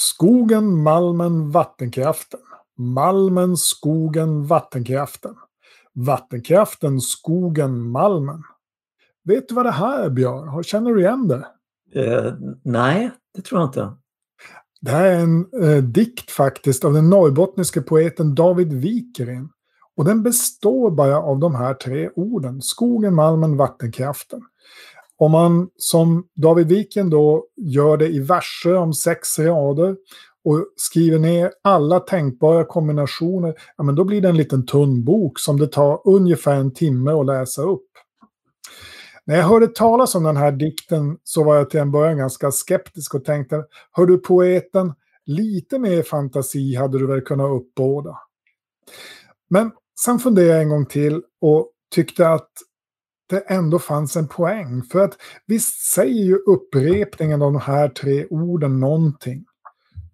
Skogen, malmen, vattenkraften. Malmen, skogen, vattenkraften. Vattenkraften, skogen, malmen. Vet du vad det här är, Björn? Känner du igen det? Uh, nej, det tror jag inte. Det här är en eh, dikt faktiskt av den norrbottniske poeten David Wikeren. Och den består bara av de här tre orden. Skogen, malmen, vattenkraften. Om man som David Wiken då gör det i verser om sex rader och skriver ner alla tänkbara kombinationer, ja, men då blir det en liten tunn bok som det tar ungefär en timme att läsa upp. När jag hörde talas om den här dikten så var jag till en början ganska skeptisk och tänkte, hör du poeten, lite mer fantasi hade du väl kunnat uppbåda. Men sen funderade jag en gång till och tyckte att det ändå fanns en poäng. För att visst säger ju upprepningen av de här tre orden någonting.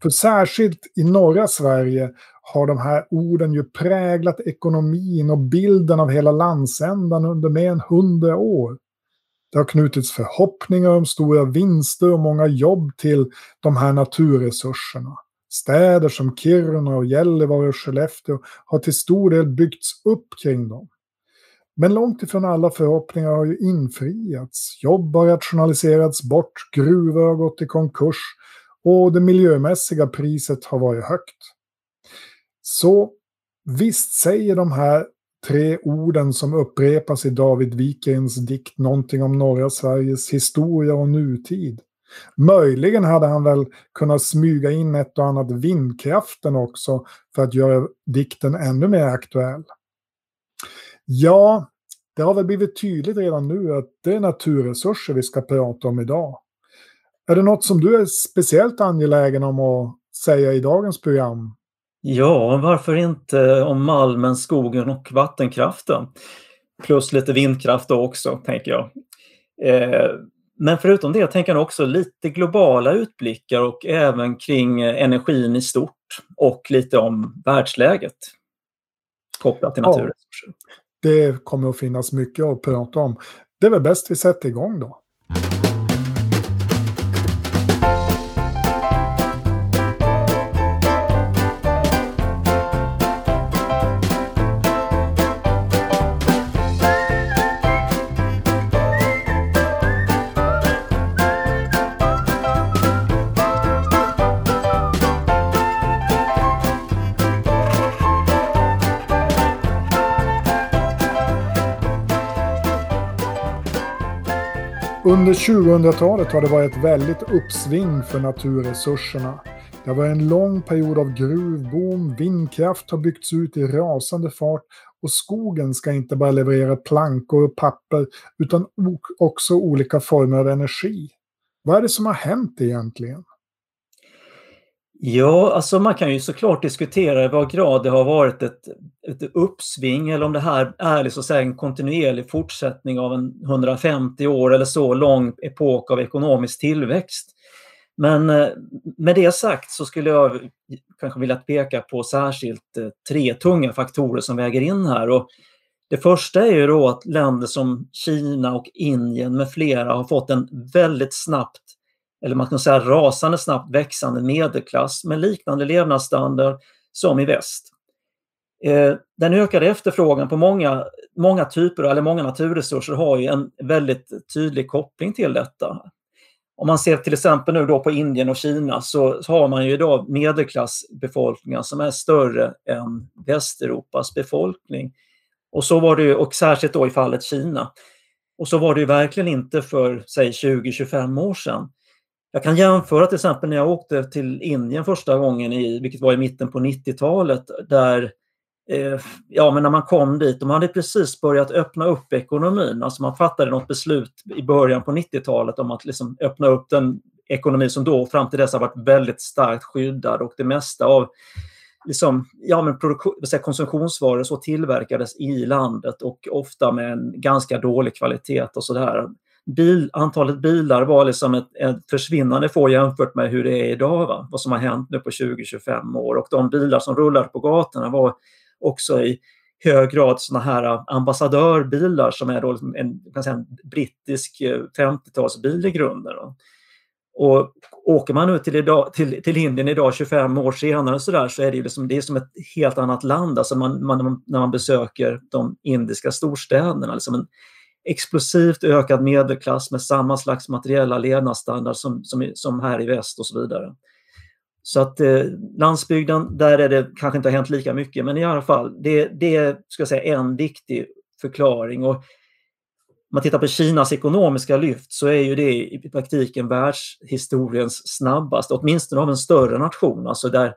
För särskilt i norra Sverige har de här orden ju präglat ekonomin och bilden av hela landsändan under mer än hundra år. Det har knutits förhoppningar om stora vinster och många jobb till de här naturresurserna. Städer som Kiruna och Gällivare och Skellefteå har till stor del byggts upp kring dem. Men långt ifrån alla förhoppningar har ju infriats. Jobb har rationaliserats bort, gruvor har gått i konkurs och det miljömässiga priset har varit högt. Så visst säger de här tre orden som upprepas i David Wikens dikt någonting om norra Sveriges historia och nutid. Möjligen hade han väl kunnat smyga in ett och annat vindkraften också för att göra dikten ännu mer aktuell. Ja, det har väl blivit tydligt redan nu att det är naturresurser vi ska prata om idag. Är det något som du är speciellt angelägen om att säga i dagens program? Ja, varför inte om malmen, skogen och vattenkraften. Plus lite vindkraft då också, tänker jag. Eh, men förutom det tänker jag också lite globala utblickar och även kring energin i stort och lite om världsläget kopplat till naturresurser. Ja, det kommer att finnas mycket att prata om. Det är väl bäst vi sätter igång då. Under 2000-talet har det varit ett väldigt uppsving för naturresurserna. Det har varit en lång period av gruvboom, vindkraft har byggts ut i rasande fart och skogen ska inte bara leverera plankor och papper utan också olika former av energi. Vad är det som har hänt egentligen? Ja, alltså man kan ju såklart diskutera i vad grad det har varit ett, ett uppsving eller om det här är liksom så en kontinuerlig fortsättning av en 150 år eller så lång epok av ekonomisk tillväxt. Men eh, med det sagt så skulle jag kanske vilja peka på särskilt eh, tre tunga faktorer som väger in här. Och det första är ju då att länder som Kina och Indien med flera har fått en väldigt snabbt eller man kan säga rasande snabbt växande medelklass med liknande levnadsstandard som i väst. Eh, den ökade efterfrågan på många, många typer eller många naturresurser har ju en väldigt tydlig koppling till detta. Om man ser till exempel nu då på Indien och Kina så har man ju idag medelklassbefolkningar som är större än Västeuropas befolkning. Och så var det ju, och särskilt då i fallet Kina. Och så var det ju verkligen inte för, säg 20-25 år sedan. Jag kan jämföra till exempel när jag åkte till Indien första gången, i, vilket var i mitten på 90-talet, där eh, ja, men när man kom dit, de hade precis börjat öppna upp ekonomin. Alltså man fattade något beslut i början på 90-talet om att liksom öppna upp den ekonomi som då fram till dess har varit väldigt starkt skyddad och det mesta av liksom, ja, men konsumtionsvaror så tillverkades i landet och ofta med en ganska dålig kvalitet och sådär bil, antalet bilar var liksom ett, ett försvinnande få jämfört med hur det är idag. Va? Vad som har hänt nu på 20-25 år. Och de bilar som rullade på gatorna var också i hög grad såna här äh, ambassadörbilar som är då liksom en, kan säga, en brittisk äh, 50-talsbil i grunden. Då. Och åker man nu till, idag, till, till Indien idag 25 år senare så, där, så är det, liksom, det är som ett helt annat land alltså man, man, när man besöker de indiska storstäderna. Liksom en explosivt ökad medelklass med samma slags materiella levnadsstandard som, som, som här i väst och så vidare. Så att eh, landsbygden, där är det kanske inte har hänt lika mycket, men i alla fall, det, det är ska jag säga, en viktig förklaring. Och om man tittar på Kinas ekonomiska lyft så är ju det i praktiken världshistoriens snabbaste, åtminstone av en större nation, alltså där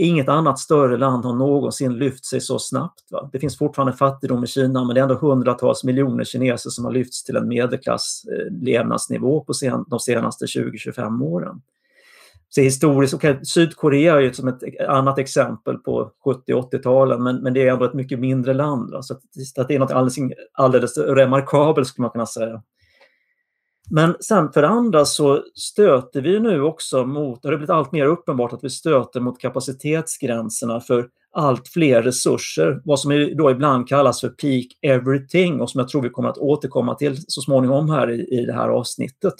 inget annat större land har någonsin lyft sig så snabbt. Va? Det finns fortfarande fattigdom i Kina men det är ändå hundratals miljoner kineser som har lyfts till en medelklass eh, levnadsnivå på sen, de senaste 20-25 åren. Så historiskt, okay, Sydkorea är ju som ett eh, annat exempel på 70 80-talen, men, men det är ändå ett mycket mindre land. Va? Så att, att det är något alldeles, alldeles remarkabelt skulle man kunna säga. Men sen för det andra så stöter vi nu också mot, det har blivit allt mer uppenbart att vi stöter mot kapacitetsgränserna för allt fler resurser, vad som då ibland kallas för peak everything och som jag tror vi kommer att återkomma till så småningom här i, i det här avsnittet.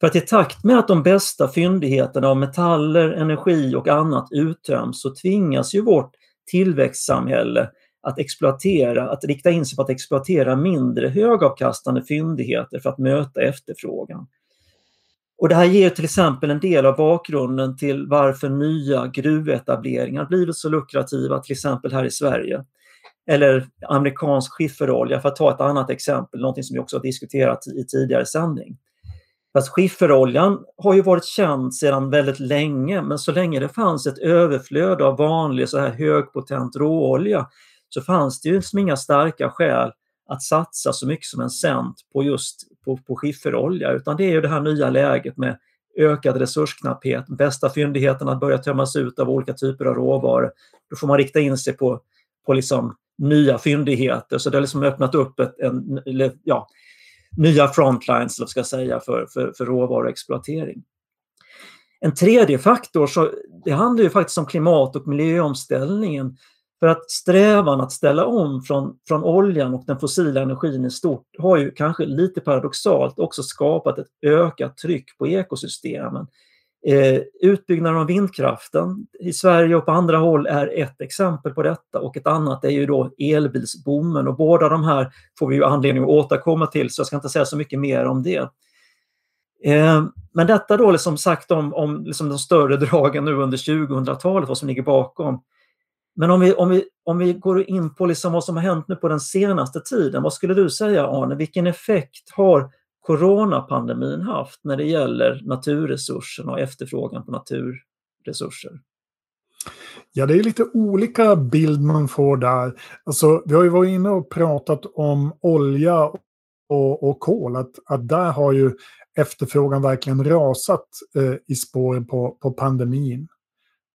För att i takt med att de bästa fyndigheterna av metaller, energi och annat uttöms så tvingas ju vårt tillväxtsamhälle att exploatera, att rikta in sig på att exploatera mindre högavkastande fyndigheter för att möta efterfrågan. Och det här ger till exempel en del av bakgrunden till varför nya gruvetableringar blivit så lukrativa, till exempel här i Sverige. Eller amerikansk skifferolja för att ta ett annat exempel, någonting som vi också har diskuterat i tidigare sändning. Fast skifferoljan har ju varit känd sedan väldigt länge, men så länge det fanns ett överflöd av vanlig så här högpotent råolja så fanns det ju liksom inga starka skäl att satsa så mycket som en cent på just på, på skifferolja, utan det är ju det här nya läget med ökad resursknapphet, bästa fyndigheterna börjar tömmas ut av olika typer av råvaror. Då får man rikta in sig på, på liksom nya fyndigheter, så det har liksom öppnat upp ett, en, ja, nya frontlines ska säga, för, för, för råvaruexploatering. En tredje faktor, så det handlar ju faktiskt om klimat och miljöomställningen. För att strävan att ställa om från, från oljan och den fossila energin i stort har ju kanske lite paradoxalt också skapat ett ökat tryck på ekosystemen. Eh, utbyggnaden av vindkraften i Sverige och på andra håll är ett exempel på detta och ett annat är ju då elbilsboomen och båda de här får vi ju anledning att återkomma till så jag ska inte säga så mycket mer om det. Eh, men detta då liksom sagt om, om liksom de större dragen nu under 2000-talet, vad som ligger bakom. Men om vi, om vi, om vi går in på liksom vad som har hänt nu på den senaste tiden, vad skulle du säga Arne, vilken effekt har coronapandemin haft när det gäller naturresurserna och efterfrågan på naturresurser? Ja, det är lite olika bild man får där. Alltså, vi har ju varit inne och pratat om olja och, och kol, att, att där har ju efterfrågan verkligen rasat eh, i spåren på, på pandemin.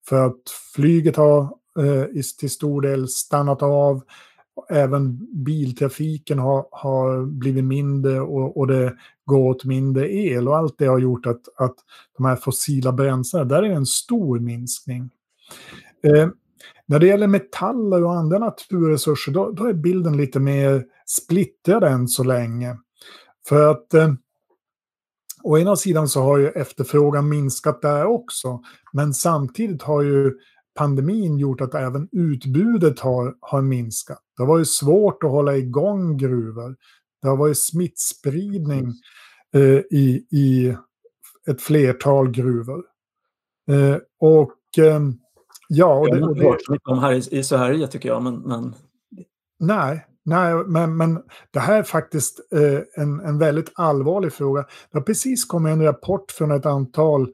För att flyget har eh, till stor del stannat av även biltrafiken har, har blivit mindre och, och, det går åt mindre el och allt det har gjort att, att de här fossila bränslena, där är en stor minskning. Eh, när det gäller metaller och andra naturresurser, då, då, är bilden lite mer splittrad än så länge. För att eh, å ena sidan så har ju efterfrågan minskat där också, men samtidigt har ju pandemin gjort att även utbudet har, har minskat. Det har varit svårt att hålla igång gruvor. Det har varit smittspridning eh, i, i ett flertal gruvor. Eh, och eh, ja... Och det, så mycket om här i, Sverige tycker jag, men... men... Nej, nej men, men det här är faktiskt eh, en, en väldigt allvarlig fråga. Det har precis kommit en rapport från ett antal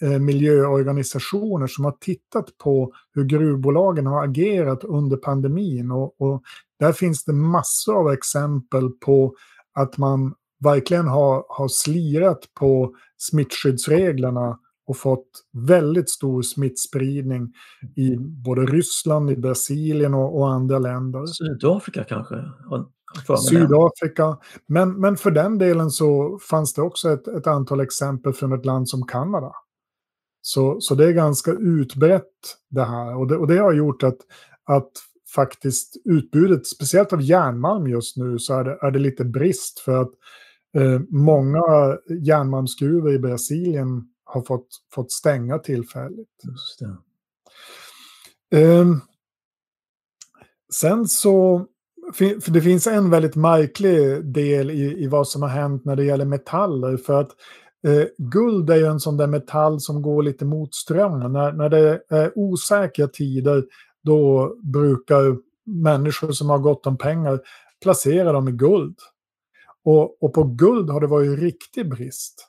Eh, miljöorganisationer som har tittat på hur gruvbolagen har agerat under pandemin. Och, och, där finns det massor av exempel på att man verkligen har, har slirat på smittskyddsreglerna och fått väldigt stor smittspridning i både Ryssland, i Brasilien och, och andra länder. Sydafrika kanske? Sydafrika. Men, men för den delen så fanns det också ett, ett antal exempel från ett land som Kanada. Så, så det är ganska utbrett det här. Och det, och det har gjort att, att faktiskt utbudet, speciellt av järnmalm just nu, så är det, är det lite brist. För att Eh, många järnmalmsgruvor i Brasilien har fått, fått stänga tillfälligt. Eh, sen så, för det finns en väldigt märklig del i, i vad som har hänt när det gäller metaller. För att eh, guld är ju en sån där metall som går lite mot strömmen. När, när det är osäkra tider, då brukar människor som har gott om pengar placera dem i guld. Och, och på guld har det varit riktig brist.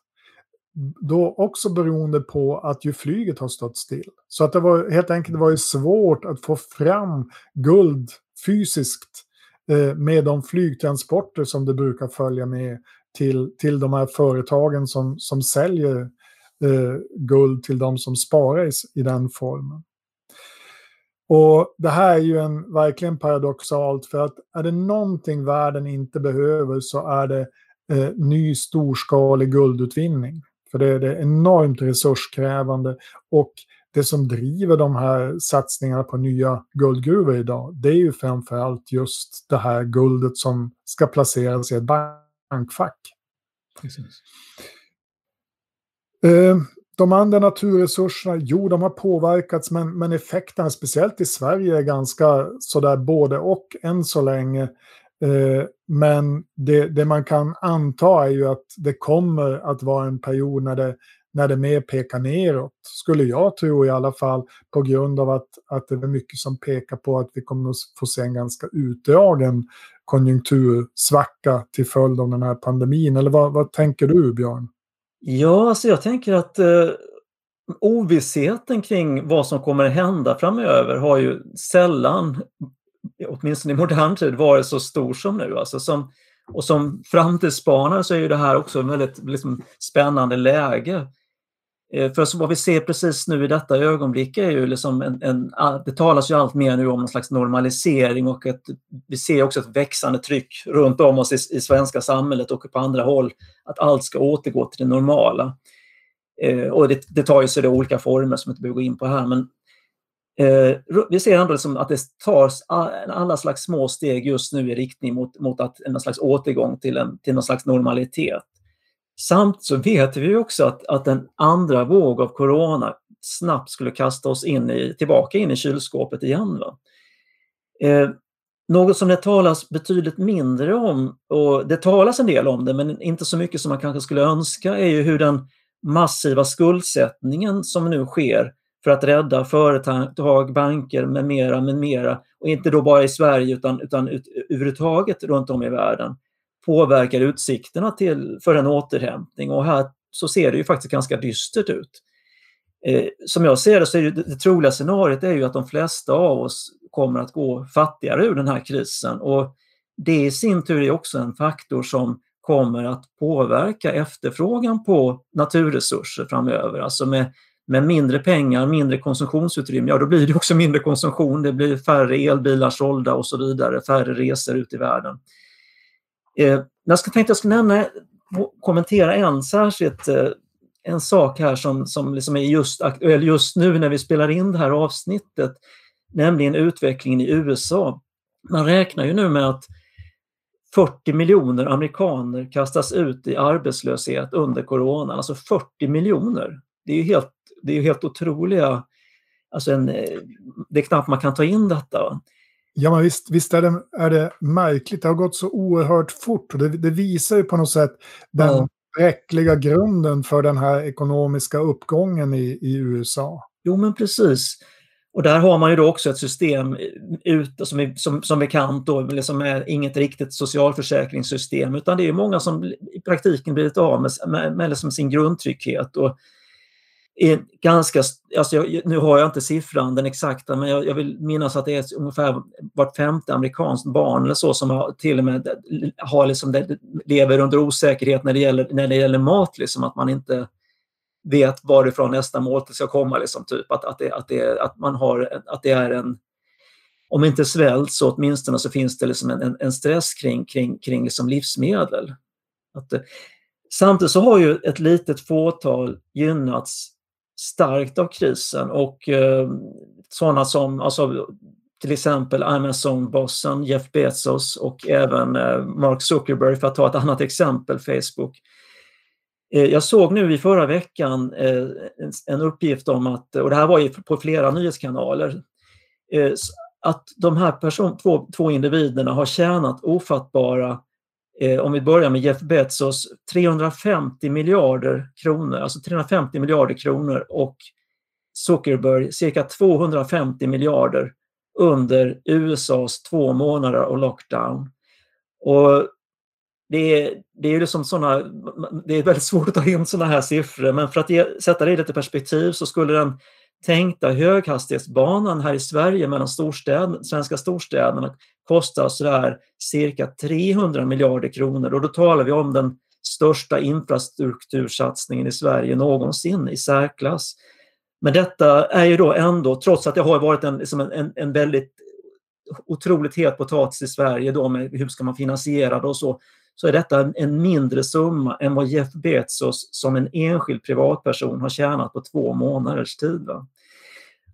Då också beroende på att ju flyget har stått still. Så att det var helt enkelt det var svårt att få fram guld fysiskt Eh, med de flygtransporter som det brukar följa med till, till de här företagen som, som säljer eh, guld till de som sparar i, i den formen. Och det här är ju en, verkligen paradoxalt för att är det någonting världen inte behöver så är det eh, ny storskalig guldutvinning. För det, det är enormt resurskrävande och det som driver de här satsningarna på nya guldgruvor idag, det är ju framförallt just det här guldet som ska placeras i ett bankfack. Precis. Eh, de andra naturresurserna, jo, de har påverkats, men, men effekterna, speciellt i Sverige, är ganska sådär både och än så länge. Eh, men det, det, man kan anta är ju att det kommer att vara en period när det, när det mer pekar neråt, skulle jag tro i alla fall, på grund av att, att det är mycket som pekar på att vi kommer att få se en ganska utdragen konjunktursvacka till följd av den här pandemin. Eller vad, vad tänker du, Björn? Ja, alltså jag tänker att eh, ovissheten kring vad som kommer att hända framöver har ju sällan, åtminstone i modern tid, varit så stor som nu. Alltså som, och som framtidsspanare så är ju det här också ett väldigt liksom, spännande läge. Eh, för vad vi ser precis nu i detta ögonblick är ju liksom en, en, det talas ju allt mer nu om en slags normalisering och att vi ser också ett växande tryck runt om oss i, i svenska samhället och på andra håll att allt ska återgå till det normala. Eh, och det, det tar ju sig då olika former som jag inte behöver gå in på här men eh, vi ser ändå liksom att det tas alla slags små steg just nu i riktning mot, mot att en slags återgång till, en, till någon slags normalitet. Samt så vet vi också att, att en andra våg av corona snabbt skulle kasta oss in i, tillbaka in i kylskåpet igen. Va? Eh, något som det talas betydligt mindre om, och det talas en del om det, men inte så mycket som man kanske skulle önska, är ju hur den massiva skuldsättningen som nu sker för att rädda företag, banker med mera, med mera, och inte då bara i Sverige utan, utan ut, överhuvudtaget runt om i världen, påverkar utsikterna till, för en återhämtning. Och här så ser det ju faktiskt ganska dystert ut. Eh, som jag ser det så är det, det troliga scenariot är ju att de flesta av oss kommer att gå fattigare ur den här krisen. Och det i sin tur är också en faktor som kommer att påverka efterfrågan på naturresurser framöver. Alltså med, med mindre pengar, mindre konsumtionsutrymme, ja då blir det också mindre konsumtion, det blir färre elbilar sålda och så vidare, färre resor ut i världen. Eh, jag ska, tänkte jag ska nämna, kommentera en särskilt eh, en sak här som, som liksom är just aktuell just nu när vi spelar in det här avsnittet, nämligen utvecklingen i USA. Man räknar ju nu med att 40 miljoner amerikaner kastas ut i arbetslöshet under coronan, alltså 40 miljoner. Det är ju helt, det är helt otroliga, alltså en, eh, det är knappt man kan ta in detta. Ja, men visst, visst är, det, är det märkligt. Det har gått så oerhört fort. Och det, det visar ju på något sätt den ja. bräckliga grunden för den här ekonomiska uppgången i, i USA. Jo, men precis. Och där har man ju då också ett system ute som, är, som, som bekant då, liksom är inget riktigt socialförsäkringssystem utan det är många som i praktiken blivit av med, med, med liksom sin grundtrygghet. Och är ganska, alltså jag, nu har jag inte siffran, den exakta, men jag, jag, vill minnas att det är ungefär vart femte amerikanskt barn eller så som har, till och med har liksom, lever under osäkerhet när det gäller, när det gäller mat, liksom, att man inte vet varifrån nästa måltid ska komma. Liksom, typ. att, att, det, att, det, att, man har, att det är en, om inte svält så åtminstone så finns det liksom en, en stress kring, kring, kring liksom livsmedel. Att, eh, samtidigt så har ju ett litet fåtal gynnats starkt av krisen och eh, sådana som, alltså till exempel Amazon-bossen Jeff Bezos och även eh, Mark Zuckerberg för att ta ett annat exempel, Facebook. Eh, jag såg nu i förra veckan eh, en uppgift om att, och det här var ju på flera nyhetskanaler, eh, att de här person, två, två individerna har tjänat ofattbara, Eh, om vi börjar med Jeff Bezos, 350 miljarder kronor, alltså 350 miljarder kronor och Zuckerberg cirka 250 miljarder under USAs två månader av lockdown. Och det är, det är liksom såna, det är väldigt svårt att ta in sådana här siffror, men för att ge, sätta det i lite perspektiv så skulle den tänkta höghastighetsbanan här i Sverige mellan storstäd, svenska storstäderna kostar sådär cirka 300 miljarder kronor och då talar vi om den största infrastruktursatsningen i Sverige någonsin i särklass. Men detta är ju då ändå, trots att det har varit en, liksom en, en väldigt otroligt het potatis i Sverige då med hur ska man finansiera det och så, så är detta en, en mindre summa än vad Jeff Bezos som en enskild privatperson har tjänat på två månaders tid. Va?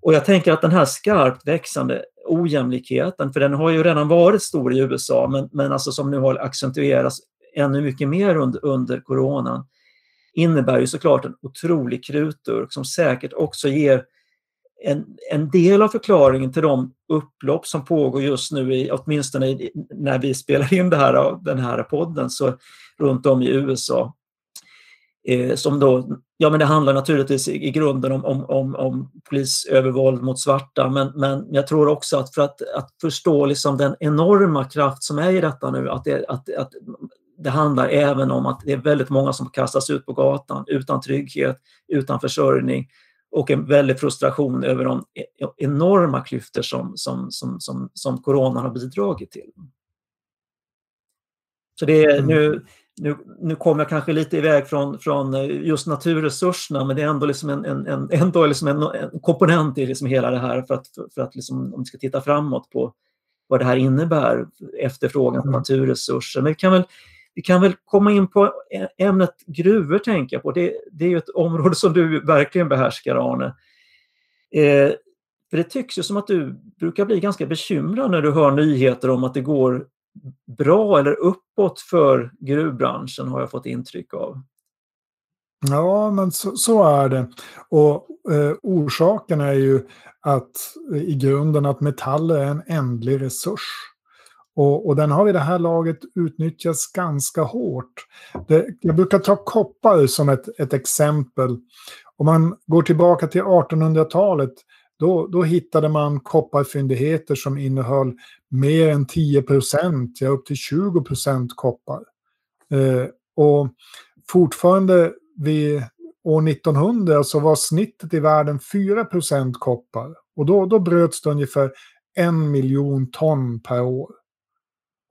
Och jag tänker att den här skarpt växande ojämlikheten, för den har ju redan varit stor i USA, men, men alltså som nu har accentuerats ännu mycket mer under, under coronan, innebär ju såklart en otrolig krutdurk som säkert också ger en, en del av förklaringen till de upplopp som pågår just nu, i, åtminstone i, när vi spelar in det här, den här podden, så runt om i USA. Eh, som då, ja men det handlar naturligtvis i, i grunden om, om, om, om polisövervåld mot svarta, men, men jag tror också att för att, att förstå liksom den enorma kraft som är i detta nu, att, det, att, att det handlar även om att det är väldigt många som kastas ut på gatan utan trygghet, utan försörjning och en väldig frustration över de e-, enorma klyftor som, som, som, som, som coronan har bidragit till. Så det är, mm. nu, nu, nu kommer jag kanske lite iväg från, från just naturresurserna men det är ändå liksom en, en, en, ändå liksom en, en komponent i liksom hela det här för att, för att liksom, om vi ska titta framåt på vad det här innebär, efterfrågan på mm. naturresurser. Men vi kan väl vi kan väl komma in på ämnet gruvor, tänker jag på. Det, det är ju ett område som du verkligen behärskar, Arne. Eh, för det tycks ju som att du brukar bli ganska bekymrad när du hör nyheter om att det går bra eller uppåt för gruvbranschen, har jag fått intryck av. Ja, men så, så är det. Och eh, orsaken är ju att i grunden att metaller är en ändlig resurs. Och, och, den har i det här laget utnyttjats ganska hårt. Det, jag brukar ta koppar som ett, ett exempel. Om man går tillbaka till 1800-talet, då, då hittade man kopparfyndigheter som innehöll mer än 10 procent, ja upp till 20 procent koppar. Eh, och fortfarande vid år 1900 så var snittet i världen 4 procent koppar. Och då, då bröts det ungefär en miljon ton per år.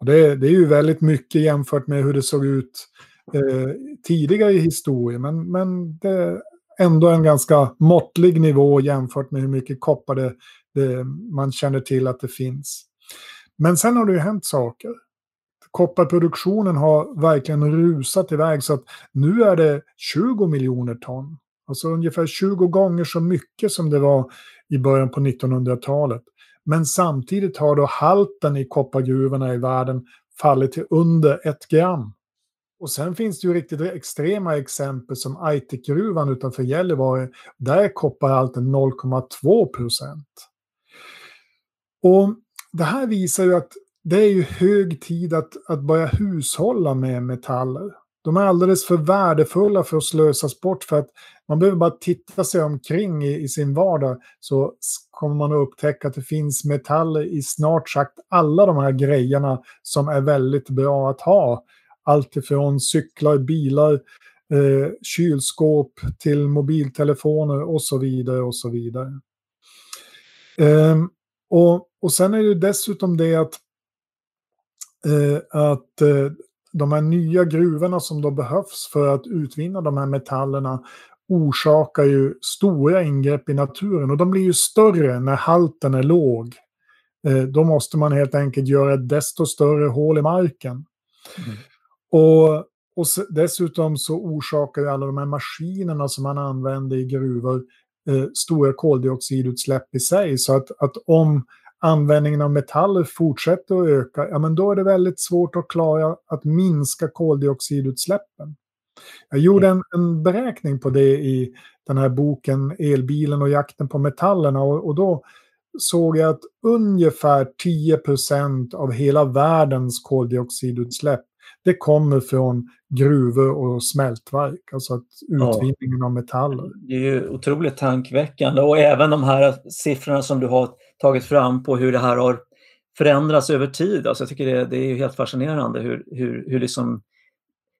Och det, det är ju väldigt mycket jämfört med hur det såg ut eh, tidigare i historien. Men, men det ändå en ganska måttlig nivå jämfört med hur mycket koppar det, det, man känner till att det finns. Men sen har det ju hänt saker. Kopparproduktionen har verkligen rusat iväg så att nu är det 20 miljoner ton. Alltså ungefär 20 gånger så mycket som det var i början på 1900-talet. Men samtidigt har då halten i koppargruvorna i världen fallit till under ett gram. Och sen finns det ju riktigt extrema exempel som Aitikgruvan utanför Gällivare. Där är kopparhalten 0,2 procent. Och det här visar ju att det är ju hög tid att, att börja hushålla med metaller. De är alldeles för värdefulla för att slösas bort för att man behöver bara titta sig omkring i, i, sin vardag så kommer man att upptäcka att det finns metaller i snart sagt alla de här grejerna som är väldigt bra att ha. Alltifrån cyklar, bilar, eh, kylskåp till mobiltelefoner och så vidare och så vidare. Eh, och, och sen är det dessutom det att, eh, att eh, de här nya gruvorna som då behövs för att utvinna de här metallerna orsakar ju stora ingrepp i naturen och de blir ju större när halten är låg. Eh, då måste man helt enkelt göra ett desto större hål i marken. Mm. Och, och dessutom så orsakar alla de här maskinerna som man använder i gruvor eh, stora koldioxidutsläpp i sig. Så att, att om användningen av metaller fortsätter att öka, ja men då är det väldigt svårt att klara att minska koldioxidutsläppen. Jag gjorde en, en beräkning på det i den här boken Elbilen och jakten på metallerna och, och då såg jag att ungefär 10% av hela världens koldioxidutsläpp det kommer från gruvor och smältverk, alltså att utvinningen ja. av metaller. Det är ju otroligt tankväckande och även de här siffrorna som du har tagit fram på hur det här har förändrats över tid. Alltså jag tycker det, det är helt fascinerande hur, hur, hur liksom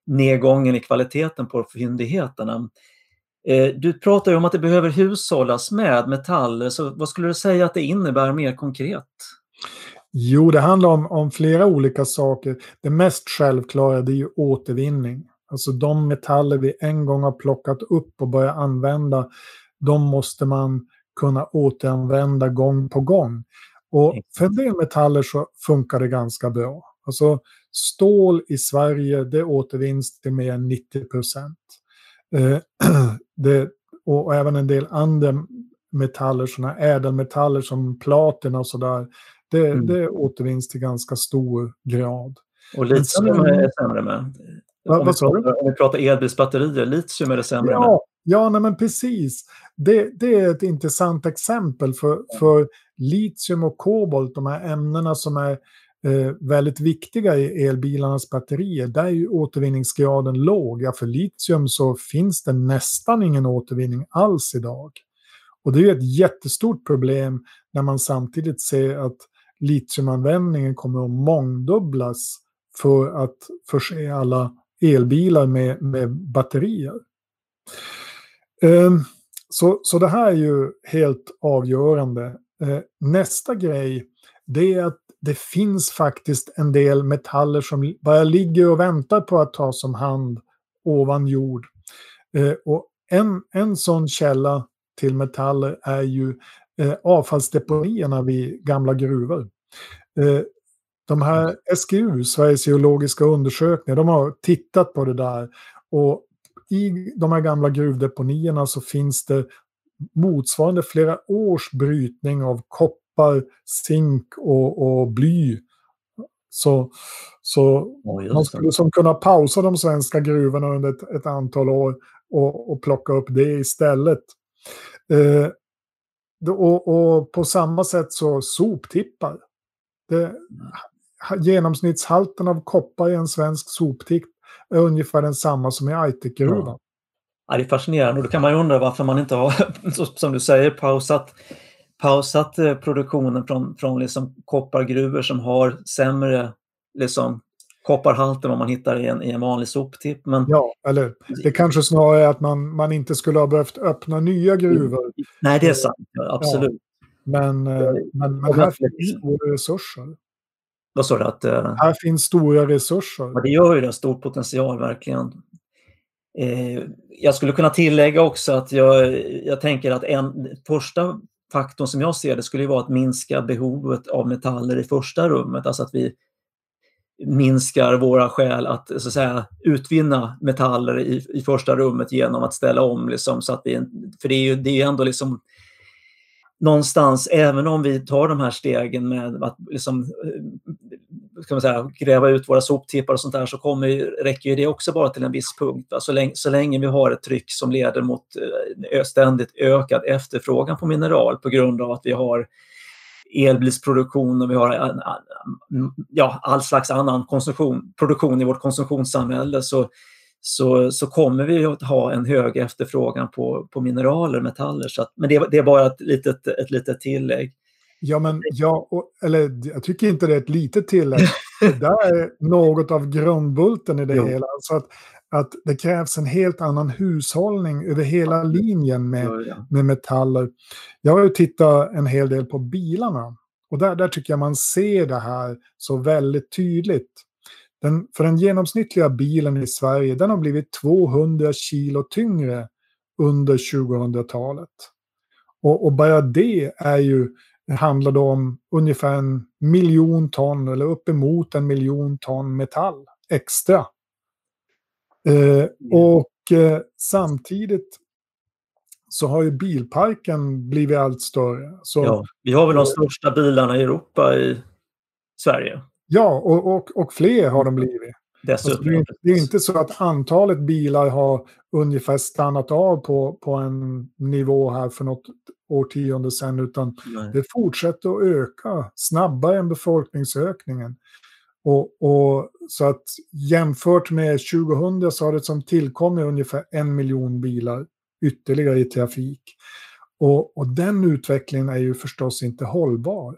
nedgången i kvaliteten på fyndigheterna. Eh, du pratar ju om att det behöver hushållas med metaller, så vad skulle du säga att det innebär mer konkret? Jo, det handlar om, om flera olika saker. Det mest självklara det är ju återvinning. Alltså de metaller vi en gång har plockat upp och börjat använda, de måste man kunna återanvända gång på gång. Och för en del metaller så funkar det ganska bra. Alltså stål i Sverige, det återvinns till mer än 90 procent. Eh, och, och även en del andra metaller, sådana ädelmetaller som platina och sådär, det, mm. det återvinns till ganska stor grad. Och litium är sämre med? Va, om, vi pratar, om vi pratar elbilsbatterier, litium är det sämre ja, med? Ja, nej, men precis. Det, det är ett intressant exempel för, för litium och kobolt, de här ämnena som är eh, väldigt viktiga i elbilarnas batterier, där är ju återvinningsgraden låg. Ja, för litium så finns det nästan ingen återvinning alls idag. Och det är ju ett jättestort problem när man samtidigt ser att litiumanvändningen kommer att mångdubblas för att förse alla elbilar med, med batterier. Eh, så, så det här är ju helt avgörande. Eh, nästa grej, det är att det finns faktiskt en del metaller som bara ligger och väntar på att tas om hand ovan jord. Eh, och en, en sån källa till metaller är ju eh, avfallsdeponierna vid gamla gruvor. Eh, de här SGU, Sveriges geologiska undersökningar, de har tittat på det där. Och i de här gamla gruvdeponierna så finns det motsvarande flera års brytning av koppar, zink och, och bly. Så, så oh, man skulle som kunna pausa de svenska gruvorna under ett, ett antal år och, och, plocka upp det istället. Eh, och, och, på samma sätt så soptippar. Det, genomsnittshalten av koppar i en svensk soptipp är ungefär densamma som i Aitikgruvan. Ja. ja. det är fascinerande och då kan man ju undra varför man inte har, som du säger, pausat, pausat eh, produktionen från, från liksom koppargruvor som har sämre liksom, kopparhalt än vad man hittar i en, i en vanlig soptipp. Men... Ja, eller det kanske snarare är att man, man inte skulle ha behövt öppna nya gruvor. Nej, det är sant. absolut. Ja. Men, eh, men, men här finns stora resurser. Vad sa du? Att, uh... Här finns stora resurser. Ja, det gör ju det. Stor potential verkligen. Eh, jag skulle kunna tillägga också att jag, jag tänker att en första faktorn som jag ser det skulle vara att minska behovet av metaller i första rummet. Alltså att vi minskar våra skäl att, så att säga, utvinna metaller i, i första rummet genom att ställa om. Liksom, så att vi, för det är ju det är ändå liksom någonstans, även om vi tar de här stegen med att liksom, eh, ska man säga, gräva ut våra soptippar och sånt där så kommer, räcker det också bara till en viss punkt. Så länge, så länge vi har ett tryck som leder mot eh, ständigt ökad efterfrågan på mineral på grund av att vi har elbilsproduktion och vi har ja, all slags annan konsumtion, produktion i vårt konsumtionssamhälle så så, så kommer vi att ha en hög efterfrågan på, på mineraler, metaller. Så att, men det, det är bara ett litet, ett litet tillägg. Ja, men ja, och, eller jag tycker inte det är ett litet tillägg. det där är något av grundbulten i det jo. hela. Alltså att, att det krävs en helt annan hushållning över hela linjen med, med metaller. Jag har ju tittat en hel del på bilarna. Och där, där tycker jag man ser det här så väldigt tydligt. Den, för den genomsnittliga bilen i Sverige den har blivit 200 kilo tyngre under 2000-talet. Och, och bara det är ju, handlar då om ungefär en miljon ton eller uppemot en miljon ton metall extra. Eh, och eh, samtidigt så har ju bilparken blivit allt större. Så, ja, vi har väl de största bilarna i Europa i Sverige. Ja, och, och, och fler har de blivit. Alltså, det, är, det är inte så att antalet bilar har ungefär stannat av på, på en nivå här för något årtionde sedan, utan Nej. det fortsätter att öka snabbare än befolkningsökningen. Och, och, så att jämfört med 2000 så har det som tillkommit ungefär en miljon bilar ytterligare i trafik. Och, och den utvecklingen är ju förstås inte hållbar.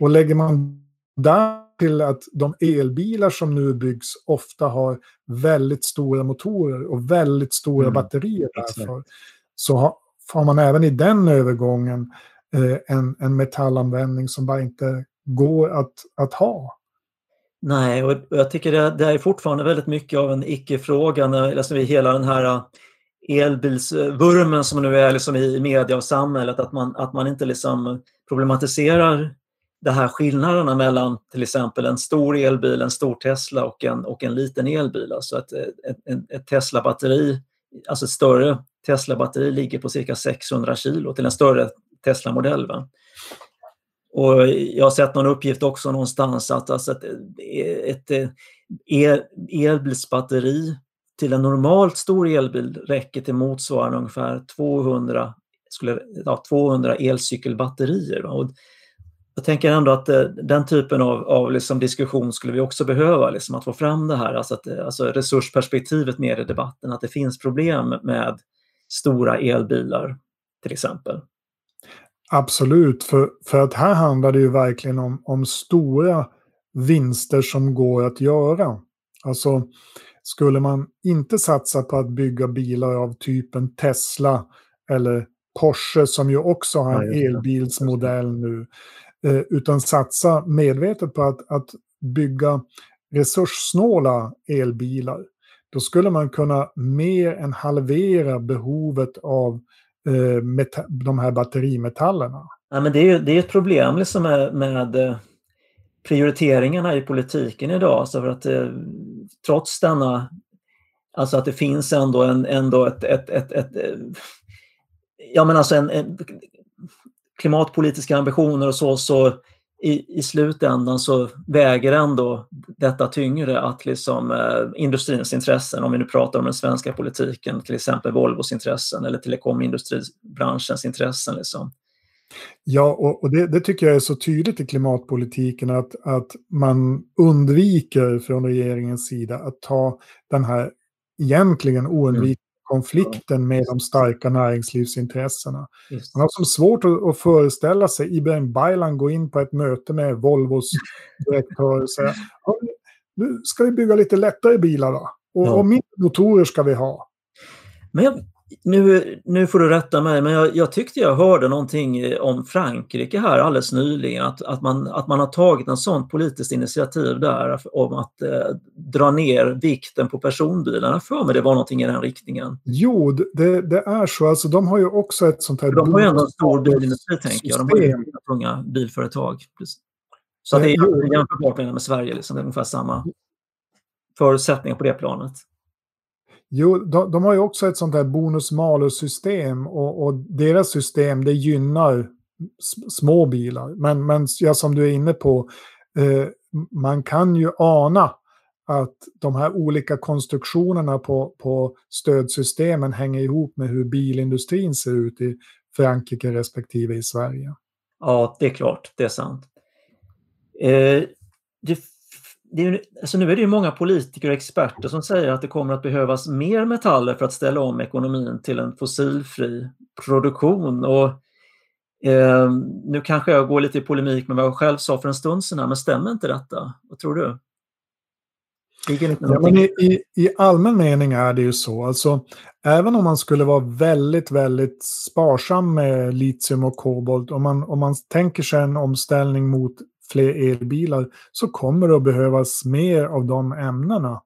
Och lägger man där till att de elbilar som nu byggs ofta har väldigt stora motorer och väldigt stora mm. batterier därför. Så har, har man även i den övergången eh, en, en metallanvändning som bara inte går att, att ha. Nej, och jag tycker det, det är fortfarande väldigt mycket av en icke-fråga när eh, liksom hela den här eh, elbilsvurmen som nu är liksom i media och samhället, att man, att man inte liksom problematiserar de här skillnaderna mellan till exempel en stor elbil, en stor Tesla och en, och en liten elbil. Alltså eh, ett, ett, ett Tesla-batteri, alltså ett större Tesla-batteri ligger på cirka 600 kilo till en större Tesla-modell. Och jag har sett någon uppgift också någonstans att alltså eh, ett, ett, ett el, elbilsbatteri till en normalt stor elbil räcker till motsvarande ungefär 200, skulle, ja, 200 elcykelbatterier. Och jag tänker ändå att eh, den typen av, av liksom diskussion skulle vi också behöva, liksom, att få fram det här, alltså, att, alltså resursperspektivet mer i debatten, att det finns problem med stora elbilar till exempel. Absolut, för, för att här handlar det ju verkligen om, om stora vinster som går att göra. Alltså, skulle man inte satsa på att bygga bilar av typen Tesla eller Porsche som ju också har en elbilsmodell nu, Eh, utan satsa medvetet på att, att bygga resurssnåla elbilar. Då skulle man kunna mer än halvera behovet av eh, de här batterimetallerna. Ja, men det, är, det är ett problem liksom med, med eh, prioriteringarna i politiken idag. Så för att, eh, trots denna, alltså att det finns ändå, en, ändå ett, ett, ett, ett, ett ja men alltså en, en klimatpolitiska ambitioner och så, så i, i slutändan så väger ändå detta tyngre att liksom, eh, industrins intressen, om vi nu pratar om den svenska politiken, till exempel Volvos intressen eller telekomindustribranschens intressen. Liksom. Ja, och, och det, det, tycker jag är så tydligt i klimatpolitiken att, att man undviker från regeringens sida att ta den här egentligen oundvikliga konflikten med de starka näringslivsintressena. Just. Man har som svårt att, att föreställa sig Ibrahim Baylan gå in på ett möte med Volvos direktör och säga nu ska vi bygga lite lättare bilar då. Och, ja. och mindre motorer ska vi ha. Men jag, nu, nu får du rätta mig, men jag, jag, tyckte jag hörde någonting om Frankrike här alldeles nyligen, att, att, man, att man har tagit en sån politiskt initiativ där om att eh, dra ner vikten på personbilarna. För mig det var någonting i den riktningen. Jo, det, det är så. Alltså, de har ju också ett sånt här... De har ju ändå en stor bilindustri, tänker jag. De har ju många bilföretag. Så det är jämförbart med Sverige, liksom. det är ungefär samma förutsättningar på det planet. Jo, de, de, har ju också ett sånt här bonus-malus-system och, och, deras system det gynnar små bilar. Men, men ja, som du är inne på, eh, man kan ju ana att de här olika konstruktionerna på, på stödsystemen hänger ihop med hur bilindustrin ser ut i Frankrike respektive i Sverige. Ja, det är klart, det är sant. Eh, det det är, alltså nu är det ju många politiker och experter som säger att det kommer att behövas mer metaller för att ställa om ekonomin till en fossilfri produktion. Och, eh, nu kanske jag går lite i polemik med vad jag själv sa för en stund sedan, men stämmer inte detta? Vad tror du? Ja, men i, i, I allmän mening är det ju så. Alltså, även om man skulle vara väldigt, väldigt sparsam med litium och kobolt, om man, om man tänker sig en omställning mot fler elbilar så kommer det att behövas mer av de ämnena.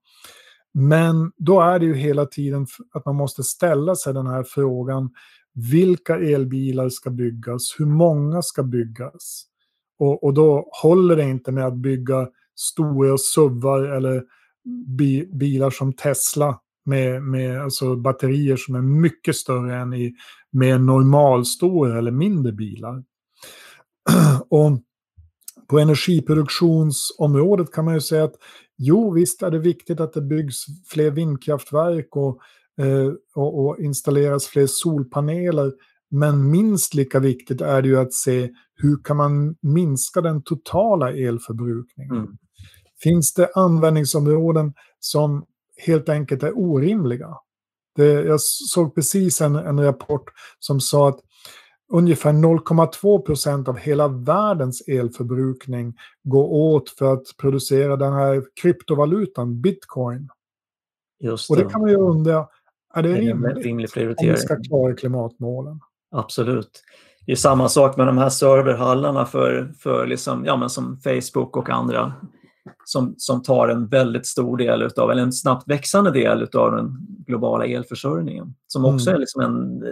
Men då är det ju hela tiden att man måste ställa sig den här frågan. Vilka elbilar ska byggas? Hur många ska byggas? Och, och då håller det inte med att bygga stora SUVar eller bi, bilar som Tesla med, med alltså batterier som är mycket större än i mer normalstora eller mindre bilar. Och på energiproduktionsområdet kan man ju säga att jo, visst är det viktigt att det byggs fler vindkraftverk och, eh, och, och installeras fler solpaneler. Men minst lika viktigt är det ju att se hur kan man minska den totala elförbrukningen. Mm. Finns det användningsområden som helt enkelt är orimliga? Det, jag såg precis en, en rapport som sa att ungefär 0,2 procent av hela världens elförbrukning går åt för att producera den här kryptovalutan, bitcoin. Just det. Och det kan man ju undra, är det, det är rimligt rimlig prioritering. om vi ska klara klimatmålen? Absolut. Det är samma sak med de här serverhallarna för, för liksom, ja, men som Facebook och andra som, som tar en väldigt stor del utav, eller en snabbt växande del av den globala elförsörjningen. Som också mm. är liksom en,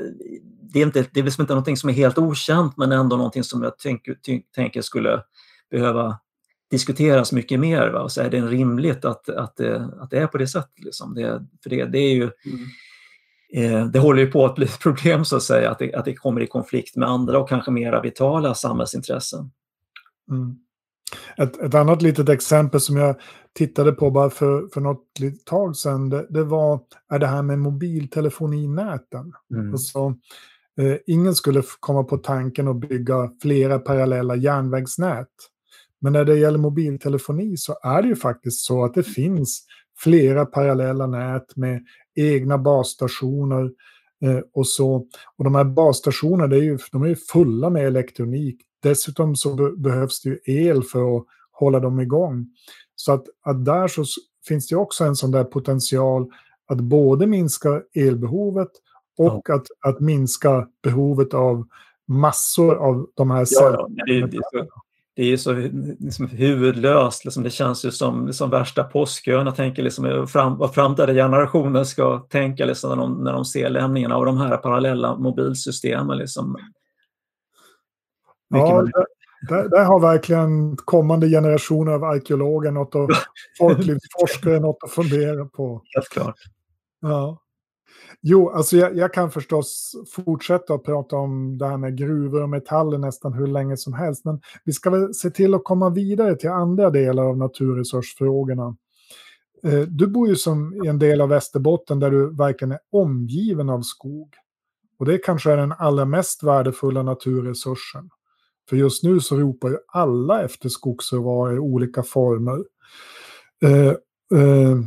det är, inte, det är liksom inte någonting som är helt okänt men ändå någonting som jag tänker, tänker skulle behöva diskuteras mycket mer. Va? Och så är det rimligt att, att, det, att det är på det sättet? Liksom. Det, för det, det är ju mm. Eh, det håller ju på att bli ett problem så att säga, att det, att det kommer i konflikt med andra och kanske mera vitala samhällsintressen. Mm. Ett, ett, annat litet exempel som jag tittade på bara för, för något tag sedan, det, det var är det här med mobiltelefoninäten. Mm. Alltså, eh, ingen skulle komma på tanken att bygga flera parallella järnvägsnät. Men när det gäller mobiltelefoni så är det ju faktiskt så att det finns flera parallella nät med egna basstationer eh, och så. Och de här basstationerna, är ju, de är ju fulla med elektronik. Dessutom så be behövs det ju el för att hålla dem igång. Så att, att där så finns det också en sån där potential att både minska elbehovet och ja. att, att minska behovet av massor av de här ja, ja, det, det, det är ju så liksom, huvudlöst. Liksom, det känns ju som liksom, värsta påskön. Jag tänker liksom, fram, vad framtida generationer ska tänka liksom, när, de, när de ser lämningen av de här parallella mobilsystemen. Liksom. Ja, där, där, har verkligen kommande generationer av arkeologer något och folklivsforskare något att fundera på. Helt klart. Ja. Jo, alltså jag, jag, kan förstås fortsätta att prata om det här med gruvor och metaller nästan hur länge som helst. Men vi ska väl se till att komma vidare till andra delar av naturresursfrågorna. Eh, du bor ju som i en del av Västerbotten där du verkligen är omgiven av skog. Och det kanske är den allra mest värdefulla naturresursen. För just nu så ropar ju alla efter skogsråvaror i olika former. Eh, eh,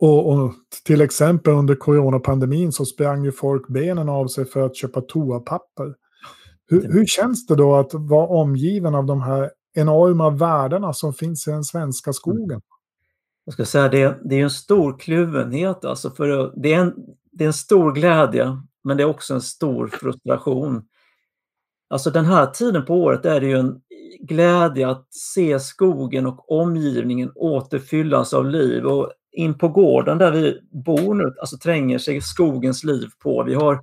och, och, till exempel under coronapandemin så sprang ju folk benen av sig för att köpa toapapper. Hur, hur känns det då att vara omgiven av de här enorma värdena som finns i den svenska skogen? Jag ska säga det, det är en stor kluvenhet. Alltså för det, är en, det är en stor glädje, men det är också en stor frustration. Alltså den här tiden på året är det ju en glädje att se skogen och omgivningen återfyllas av liv. Och in på gården där vi bor nu, alltså tränger sig skogens liv på. Vi har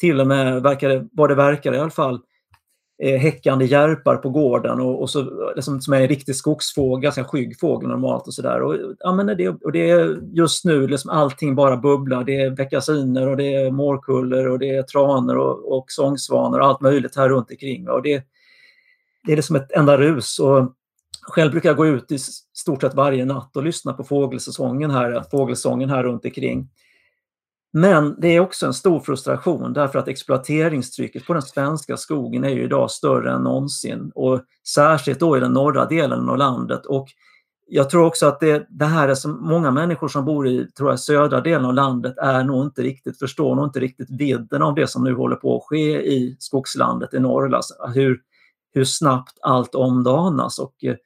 till och med, verkar vad det verkar i alla fall, eh, häckande järpar på gården och, och så, liksom, som är en riktig skogsfågel, ganska skygg fågel normalt och sådär. Och, ja, men det, och det är just nu liksom allting bara bubblar. Det är beckasiner och det är mårkullor och det är tranor och, och sångsvanor och allt möjligt här runt omkring. Och det, det är liksom ett enda rus. Och själv brukar jag gå ut i stort sett varje natt och lyssna på fågelsäsongen här, fågelsången här runt omkring. Men det är också en stor frustration därför att exploateringstrycket på den svenska skogen är ju idag större än någonsin och särskilt då i den norra delen av landet. Och jag tror också att det, det här är som många människor som bor i tror jag, södra delen av landet är nog inte riktigt, förstår nog inte riktigt vidden av det som nu håller på att ske i skogslandet i Norrland. Alltså, hur, hur snabbt allt omdanas och eh,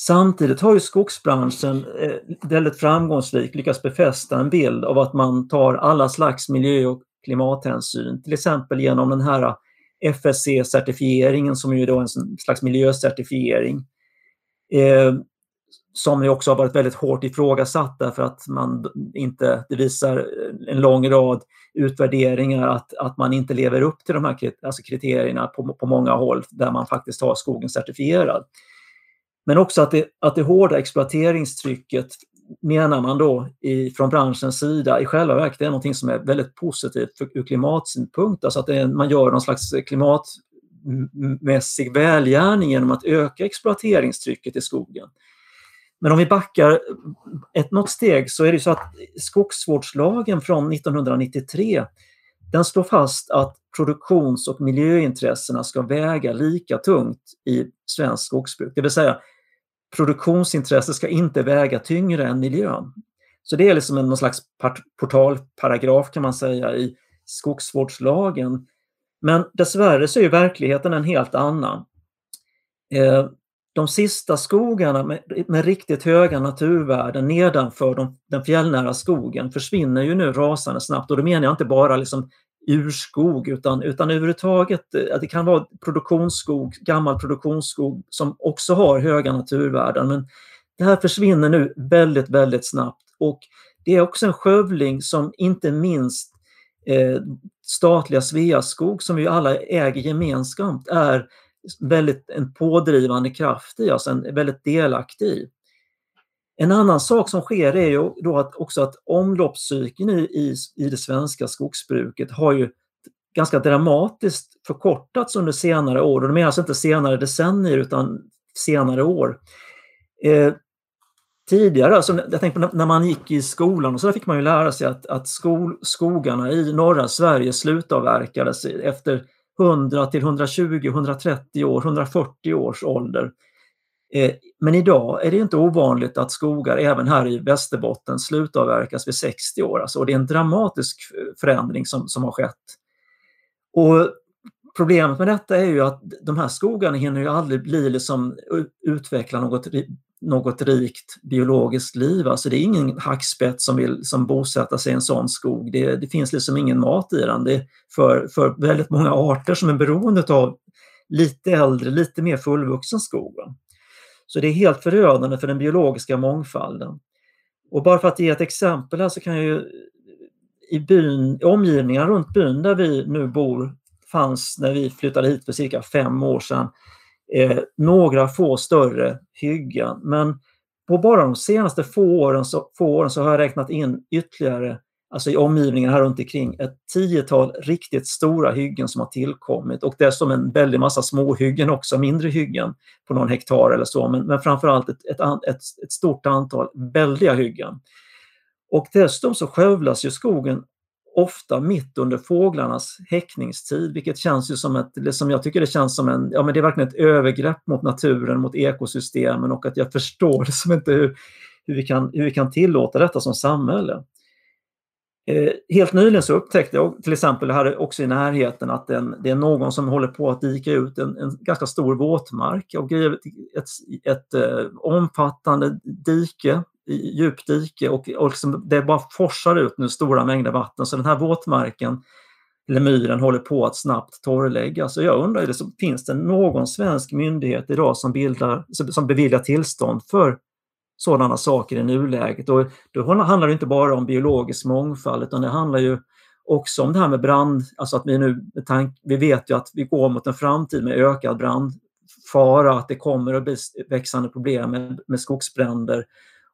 Samtidigt har ju skogsbranschen eh, väldigt framgångsrikt lyckats befästa en bild av att man tar alla slags miljö och klimathänsyn, till exempel genom den här FSC-certifieringen som ju då är en slags miljöcertifiering. Eh, som ju också har varit väldigt hårt ifrågasatt därför att man inte, det visar en lång rad utvärderingar att, att man inte lever upp till de här alltså kriterierna på, på många håll där man faktiskt har skogen certifierad. Men också att det, att det hårda exploateringstrycket menar man då i, från branschens sida i själva verket är någonting som är väldigt positivt för, ur klimatsynpunkt. Alltså att är, man gör någon slags klimatmässig välgärning genom att öka exploateringstrycket i skogen. Men om vi backar ett något steg så är det så att skogsvårdslagen från 1993 den slår fast att produktions och miljöintressena ska väga lika tungt i svenskt skogsbruk. Det vill säga produktionsintresset ska inte väga tyngre än miljön. Så det är liksom en någon slags portalparagraf kan man säga i skogsvårdslagen. Men dessvärre så är verkligheten en helt annan. Eh, de sista skogarna med, med riktigt höga naturvärden nedanför de, den fjällnära skogen försvinner ju nu rasande snabbt och då menar jag inte bara liksom urskog utan, utan överhuvudtaget att det kan vara produktionsskog, gammal produktionsskog som också har höga naturvärden. Men det här försvinner nu väldigt, väldigt snabbt och det är också en skövling som inte minst eh, statliga Sveaskog som vi alla äger gemensamt är väldigt en pådrivande kraft i, alltså en väldigt delaktig i. En annan sak som sker är ju då att också att omloppscykeln i, i, i det svenska skogsbruket har ju ganska dramatiskt förkortats under senare år. Och det menar alltså inte senare decennier utan senare år. Eh, tidigare, alltså, jag tänker på när man gick i skolan, och så där fick man ju lära sig att, att skol, skogarna i norra Sverige slutavverkades efter 100 till 120, 130 år, 140 års ålder. Eh, men idag är det inte ovanligt att skogar även här i Västerbotten slutavverkas vid 60 år. Alltså, och det är en dramatisk förändring som, som har skett. Och problemet med detta är ju att de här skogarna hinner ju aldrig bli liksom, utveckla något, något rikt biologiskt liv. Alltså det är ingen hackspett som vill som bosätta sig i en sån skog. Det, det finns liksom ingen mat i den. Det är för, för väldigt många arter som är beroende av lite äldre, lite mer fullvuxen skog. Så det är helt förödande för den biologiska mångfalden. Och bara för att ge ett exempel här så kan jag ju i byn, omgivningarna runt byn där vi nu bor fanns när vi flyttade hit för cirka fem år sedan eh, några få större hyggen. Men på bara de senaste få åren, så, få åren så har jag räknat in ytterligare alltså i omgivningen här runt omkring, ett tiotal riktigt stora hyggen som har tillkommit och dessutom en väldig massa små hyggen också, mindre hyggen på någon hektar eller så, men, men framförallt ett, ett, ett, ett stort antal väldiga hyggen. Och dessutom så skövlas ju skogen ofta mitt under fåglarnas häckningstid, vilket känns ju som ett, som jag tycker det känns som en, ja men det är verkligen ett övergrepp mot naturen, mot ekosystemen och att jag förstår liksom inte hur, hur, vi kan, hur vi kan tillåta detta som samhälle. Eh, helt nyligen så upptäckte jag till exempel här också i närheten att den, det är någon som håller på att dika ut en, en ganska stor våtmark och ett, ett, ett eh, omfattande dike, djupt dike och, och liksom, det bara forsar ut nu stora mängder vatten så den här våtmarken eller myren håller på att snabbt torrläggas. Så jag undrar, liksom, finns det någon svensk myndighet idag som, bildar, som beviljar tillstånd för sådana saker i nuläget. Och då handlar det inte bara om biologisk mångfald utan det handlar ju också om det här med brand, alltså att vi nu, vi vet ju att vi går mot en framtid med ökad brandfara, att det kommer att bli växande problem med, med skogsbränder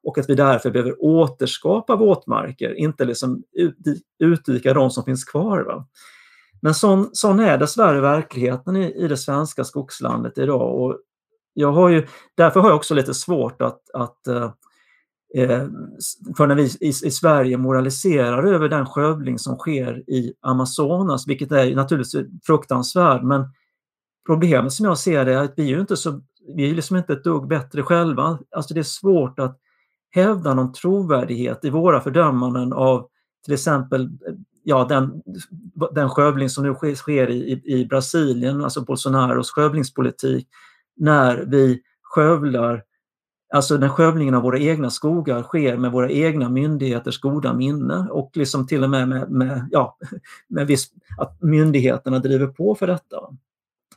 och att vi därför behöver återskapa våtmarker, inte liksom ut, utdika de som finns kvar. Va? Men sån, sån är dessvärre verkligheten i, i det svenska skogslandet idag och jag har ju, därför har jag också lite svårt att, att eh, eh för när vi i, i, Sverige moraliserar över den skövling som sker i Amazonas, vilket är naturligtvis fruktansvärt, men problemet som jag ser det är att vi är inte så, vi är liksom inte ett dugg bättre själva. Alltså det är svårt att hävda någon trovärdighet i våra fördömanden av till exempel ja, den, den skövling som nu sker, i, i Brasilien, alltså Bolsonaros skövlingspolitik, när vi skövlar, alltså när skövlingen av våra egna skogar sker med våra egna myndigheters goda minne och liksom till och med med, med, ja, med viss, att myndigheterna driver på för detta.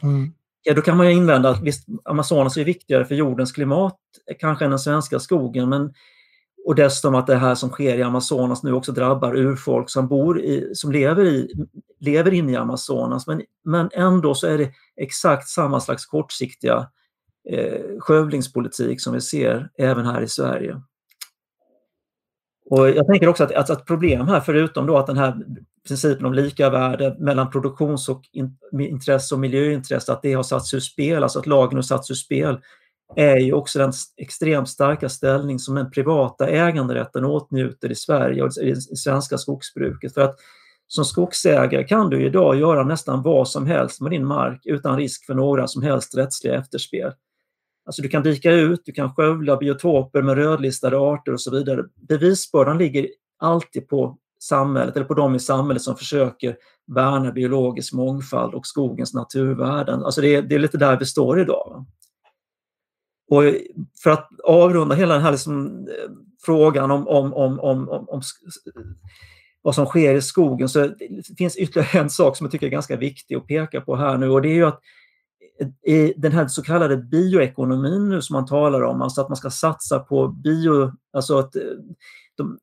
Mm. Ja, då kan man ju invända att visst, Amazonas är viktigare för jordens klimat kanske än den svenska skogen, men och dessutom att det här som sker i Amazonas nu också drabbar urfolk som bor i, som lever, i, lever inne i Amazonas. Men, men ändå så är det exakt samma slags kortsiktiga eh, skövlingspolitik som vi ser även här i Sverige. Och jag tänker också att, att, att problem här, förutom då att den här principen om lika värde mellan produktions och in, intresse och miljöintresse, att det har satts ur spel, alltså att lagen har satts ur spel, är ju också den extremt starka ställning som den privata äganderätten åtnjuter i Sverige och i det svenska skogsbruket. För att som skogsägare kan du idag göra nästan vad som helst med din mark utan risk för några som helst rättsliga efterspel. Alltså du kan dika ut, du kan skövla biotoper med rödlistade arter och så vidare. Bevisbördan ligger alltid på samhället eller på de i samhället som försöker värna biologisk mångfald och skogens naturvärden. Alltså det är, det är lite där vi står idag. Och för att avrunda hela den här liksom, eh, frågan om, om, om, om, om, vad som sker i skogen så det finns ytterligare en sak som jag tycker är ganska viktig att peka på här nu och det är ju att i den här så kallade bioekonomin nu som man talar om, alltså att man ska satsa på bio, alltså att, eh, de,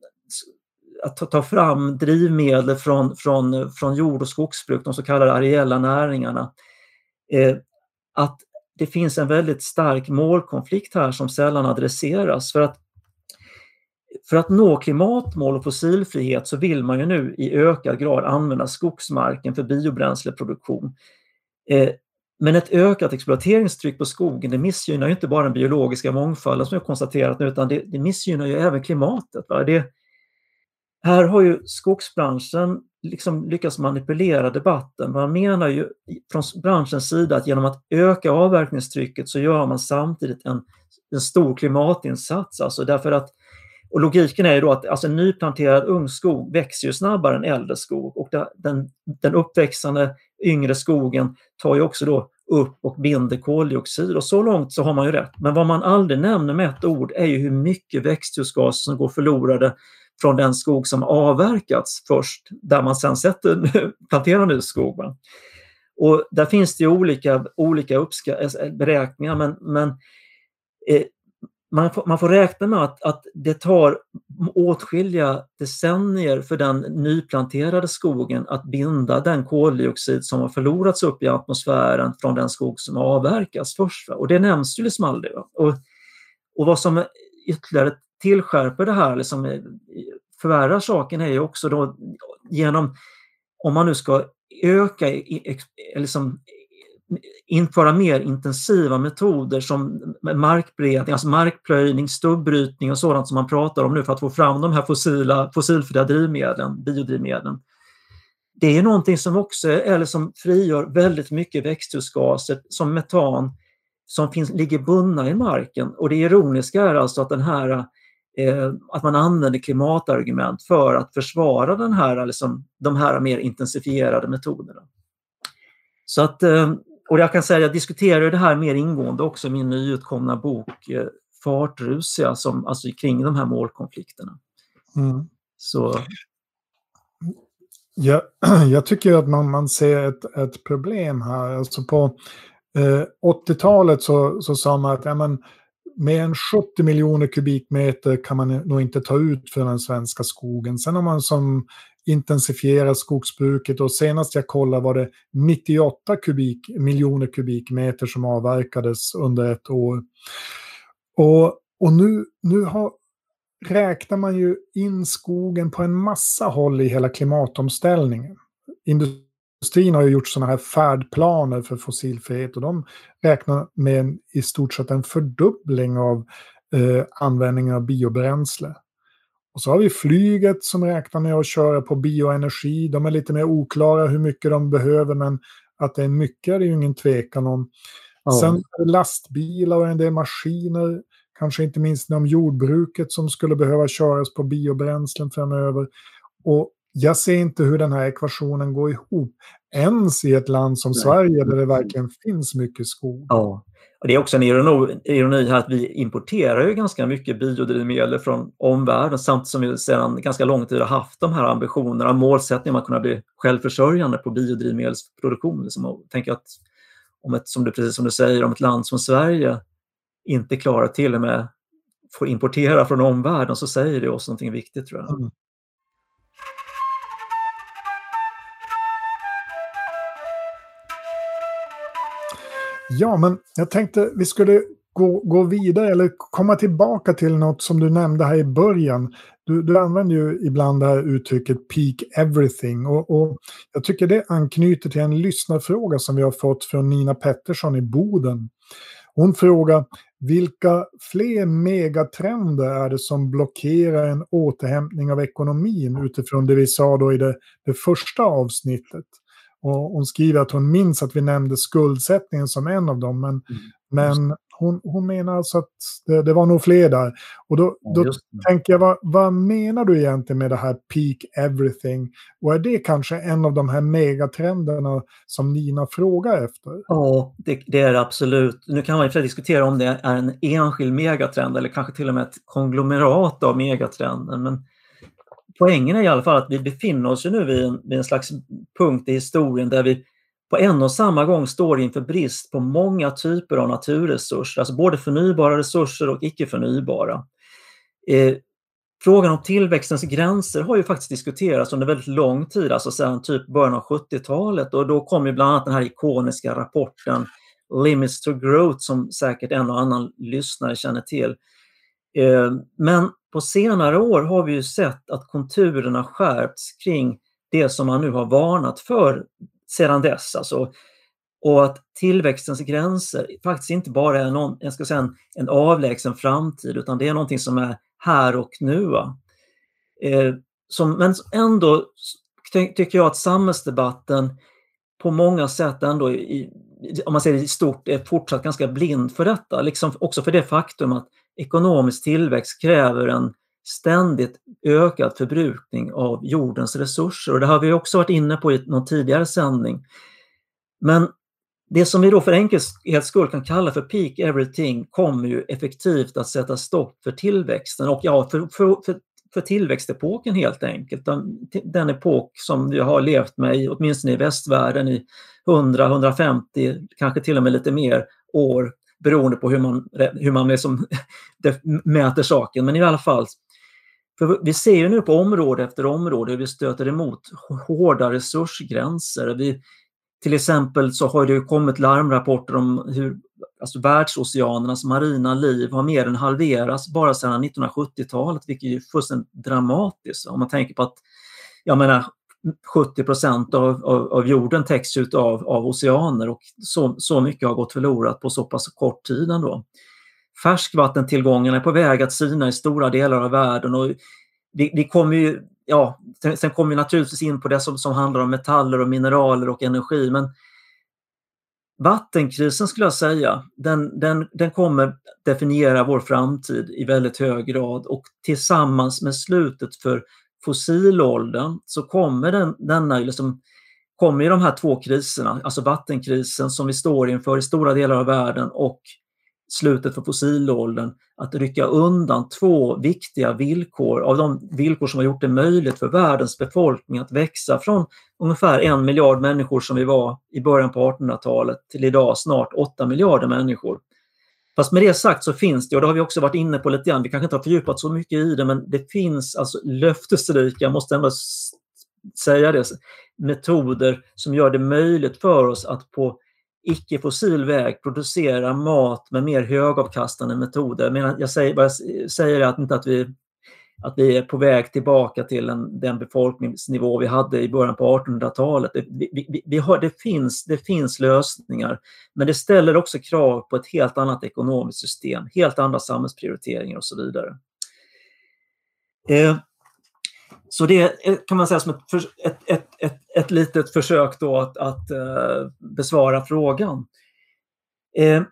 att ta fram drivmedel från, från, från jord och skogsbruk, de så kallade areella näringarna. Eh, att det finns en väldigt stark målkonflikt här som sällan adresseras. För att, för att nå klimatmål och fossilfrihet så vill man ju nu i ökad grad använda skogsmarken för biobränsleproduktion. Eh, men ett ökat exploateringstryck på skogen det missgynnar ju inte bara den biologiska mångfalden som jag konstaterat nu, utan det, det missgynnar ju även klimatet. Va? Det, här har ju skogsbranschen liksom lyckas manipulera debatten. Man menar ju från branschens sida att genom att öka avverkningstrycket så gör man samtidigt en, en stor klimatinsats. Alltså därför att, och logiken är ju då att alltså nyplanterad ung skog växer ju snabbare än äldre skog och den, den uppväxande yngre skogen tar ju också då upp och binder koldioxid och så långt så har man ju rätt. Men vad man aldrig nämner med ett ord är ju hur mycket växthusgaser som går förlorade från den skog som avverkats först, där man sen sätter, planterar ny skog. Va? Och där finns det olika, olika uppska- eh, eh, beräkningar men, men eh, man, får, man får räkna med att, att det tar åtskilliga decennier för den nyplanterade skogen att binda den koldioxid som har förlorats upp i atmosfären från den skog som avverkas först. Va? Och det nämns ju liksom aldrig. Och, och vad som ytterligare tillskärper det här, liksom, förvärrar saken är ju också då genom, om man nu ska öka, liksom, införa mer intensiva metoder som markberedning, alltså markplöjning, stubbrytning och sådant som man pratar om nu för att få fram de här fossila, fossilfria drivmedlen, biodrivmedlen. Det är någonting som också eller som frigör väldigt mycket växthusgaser som metan som finns, ligger bundna i marken. Och det ironiska är alltså att den här att man använder klimatargument för att försvara den här, liksom, de här mer intensifierade metoderna. Så att, eh, och jag kan säga, jag diskuterar det här mer ingående också i min nyutkomna bok eh, Fartrusiga, som, alltså kring de här målkonflikterna. Mm. Så. Ja, jag tycker att man, man ser ett, ett problem här. Alltså på eh, 80-talet så, så sa man att ja, men, mer än 70 miljoner kubikmeter kan man nog inte ta ut för den svenska skogen. Sen har man som intensifierat skogsbruket och senast jag kollade var det 98 kubik, miljoner kubikmeter som avverkades under ett år. Och, och nu, nu har, räknar man ju in skogen på en massa håll i hela klimatomställningen. Industri industrin har ju gjort sådana här färdplaner för fossilfrihet och de räknar med en, i stort sett en fördubbling av eh, användningen av biobränsle. Och så har vi flyget som räknar med att köra på bioenergi. De är lite mer oklara hur mycket de behöver, men att det är mycket är det ju ingen tvekan om. Oh. Sen lastbilar och en del maskiner, kanske inte minst inom jordbruket som skulle behöva köras på biobränslen framöver. Och jag ser inte hur den här ekvationen går ihop. Ens i ett land som Nej. Sverige där det verkligen finns mycket skog. Ja. Och det är också en ironi, ironi här att vi importerar ju ganska mycket biodrivmedel från omvärlden samtidigt som vi sedan ganska lång tid har haft de här ambitionerna, målsättningarna att kunna bli självförsörjande på biodrivmedelsproduktion. Liksom, tänk att om ett, som du, precis som du säger, om ett land som Sverige inte klarar till och med får importera från omvärlden så säger det oss någonting viktigt tror jag. Mm. Ja, men jag tänkte vi skulle gå, gå vidare eller komma tillbaka till något som du nämnde här i början. Du, du använder ju ibland det här uttrycket peak everything och, och, jag tycker det anknyter till en lyssnarfråga som vi har fått från Nina Pettersson i Boden. Hon frågar vilka fler megatrender är det som blockerar en återhämtning av ekonomin utifrån det vi sa då i det, det första avsnittet? Och hon skriver att hon minns att vi nämnde skuldsättningen som en av dem, men, mm. men hon, hon menar alltså att det, det, var nog fler där. Och då, då tänker jag, vad, vad, menar du egentligen med det här peak everything? Och är det kanske en av de här megatrenderna som Nina frågar efter? Ja, det, det är det absolut. Nu kan man ju diskutera om det är en enskild megatrend eller kanske till och med ett konglomerat av megatrender. Men poängen är i alla fall att vi befinner oss nu vid en, vid en slags punkt i historien där vi på en och samma gång står inför brist på många typer av naturresurser, alltså både förnybara resurser och icke förnybara. Eh, frågan om tillväxtens gränser har ju faktiskt diskuterats under väldigt lång tid, alltså sedan typ början av 70-talet och då kom ju bland annat den här ikoniska rapporten Limits to Growth som säkert en och annan lyssnare känner till. Eh, men på senare år har vi ju sett att konturerna skärpts kring det som man nu har varnat för sedan dess. Alltså, och att tillväxtens gränser faktiskt inte bara är någon, jag ska säga en, en avlägsen framtid utan det är någonting som är här och nu. Eh, som, men ändå tycker jag att samhällsdebatten på många sätt ändå, i, om man säger i stort, är fortsatt ganska blind för detta. Liksom också för det faktum att ekonomisk tillväxt kräver en ständigt ökad förbrukning av jordens resurser. Och det har vi också varit inne på i någon tidigare sändning. Men det som vi då för enkelhets skull kan kalla för peak everything kommer ju effektivt att sätta stopp för tillväxten och ja, för, för, för, för tillväxtepoken helt enkelt. Den, den epok som vi har levt med, i, åtminstone i västvärlden, i 100, 150, kanske till och med lite mer år beroende på hur man, hur man liksom mäter saken. Men i alla fall för vi ser ju nu på område efter område hur vi stöter emot hårda resursgränser. Vi, till exempel så har det kommit larmrapporter om hur alltså världsoceanernas marina liv har mer än halverats bara sedan 1970-talet, vilket är fullständigt dramatiskt. Om man tänker på att jag menar, 70 procent av, av, av, jorden täcks ut av, av oceaner och så, så mycket har gått förlorat på så pass kort tid ändå. Färskvattentillgångarna är på väg att sina i stora delar av världen och det, det kommer ju, ja, sen kommer vi naturligtvis in på det som, som handlar om metaller och mineraler och energi, men vattenkrisen skulle jag säga, den, den, den kommer definiera vår framtid i väldigt hög grad och tillsammans med slutet för fossilåldern så kommer den, denna liksom, kommer de här två kriserna, alltså vattenkrisen som vi står inför i stora delar av världen och slutet för fossilåldern att rycka undan två viktiga villkor av de villkor som har gjort det möjligt för världens befolkning att växa från ungefär en miljard människor som vi var i början på 1800-talet till idag snart 8 miljarder människor. Fast med det sagt så finns det, och det har vi också varit inne på lite grann, vi kanske inte har fördjupat så mycket i det, men det finns alltså löftesrika, måste ändå säga det, metoder som gör det möjligt för oss att på icke-fossil väg producera mat med mer högavkastande metoder. Men jag säger, jag säger att inte att vi, att vi är på väg tillbaka till en, den befolkningsnivå vi hade i början på 1800-talet. Det, vi, vi har, det, finns, det finns lösningar, men det ställer också krav på ett helt annat ekonomiskt system, helt andra samhällsprioriteringar och så vidare. Eh, så det kan man säga som ett, ett, ett, ett, ett litet försök då att, att eh, besvara frågan. Eh,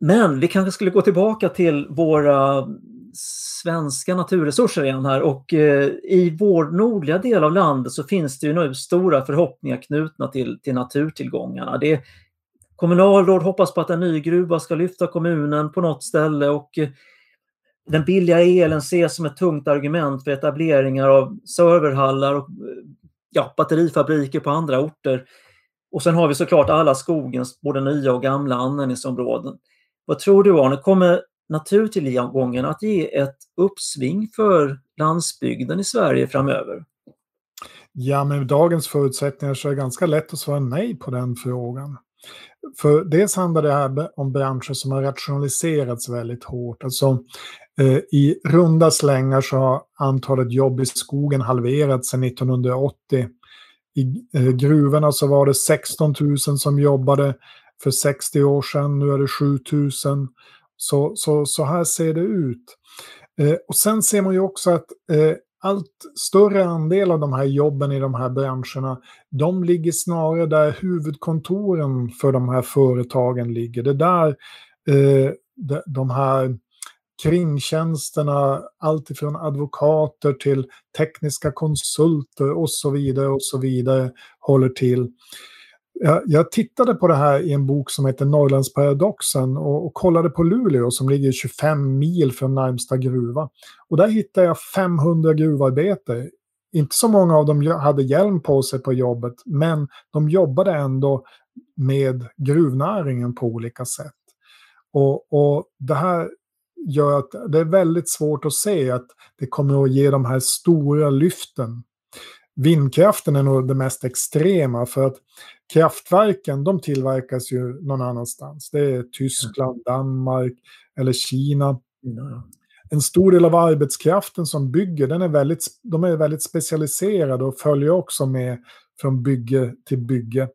men vi kanske skulle gå tillbaka till våra svenska naturresurser igen här och eh, i vår nordliga del av landet så finns det ju nu stora förhoppningar knutna till, till naturtillgångarna. Det, kommunalråd hoppas på att en ny gruva ska lyfta kommunen på något ställe och eh, den billiga elen ses som ett tungt argument för etableringar av serverhallar och eh, ja, batterifabriker på andra orter. Och sen har vi såklart alla skogens både nya och gamla användningsområden. Vad tror du Arne, kommer naturtillgången att ge ett uppsving för landsbygden i Sverige framöver? Ja, med dagens förutsättningar så är det ganska lätt att svara nej på den frågan. För dels handlar det här om branscher som har rationaliserats väldigt hårt. Alltså, eh, I runda slängar så har antalet jobb i skogen halverats sedan 1980. I eh, gruvorna så var det 16 000 som jobbade för 60 år sedan, nu är det 7 000. Så, så, så här ser det ut. Eh, och sen ser man ju också att eh, allt större andel av de här jobben i de här branscherna, de ligger snarare där huvudkontoren för de här företagen ligger. Det är där eh, de, de här kringtjänsterna, alltifrån advokater till tekniska konsulter och så vidare och så vidare håller till. Jag, jag tittade på det här i en bok som heter Norrlandsparadoxen och, och kollade på Luleå som ligger 25 mil från närmsta gruva. Och där hittade jag 500 gruvarbetare. Inte så många av dem hade hjälm på sig på jobbet, men de jobbade ändå med gruvnäringen på olika sätt. Och, och det här gör att det är väldigt svårt att se att det kommer att ge de här stora lyften. Vindkraften är nog det mest extrema för att kraftverken de tillverkas ju någon annanstans. Det är Tyskland, Danmark eller Kina. En stor del av arbetskraften som bygger, den är väldigt, de är väldigt specialiserade och följer också med från bygge till bygge.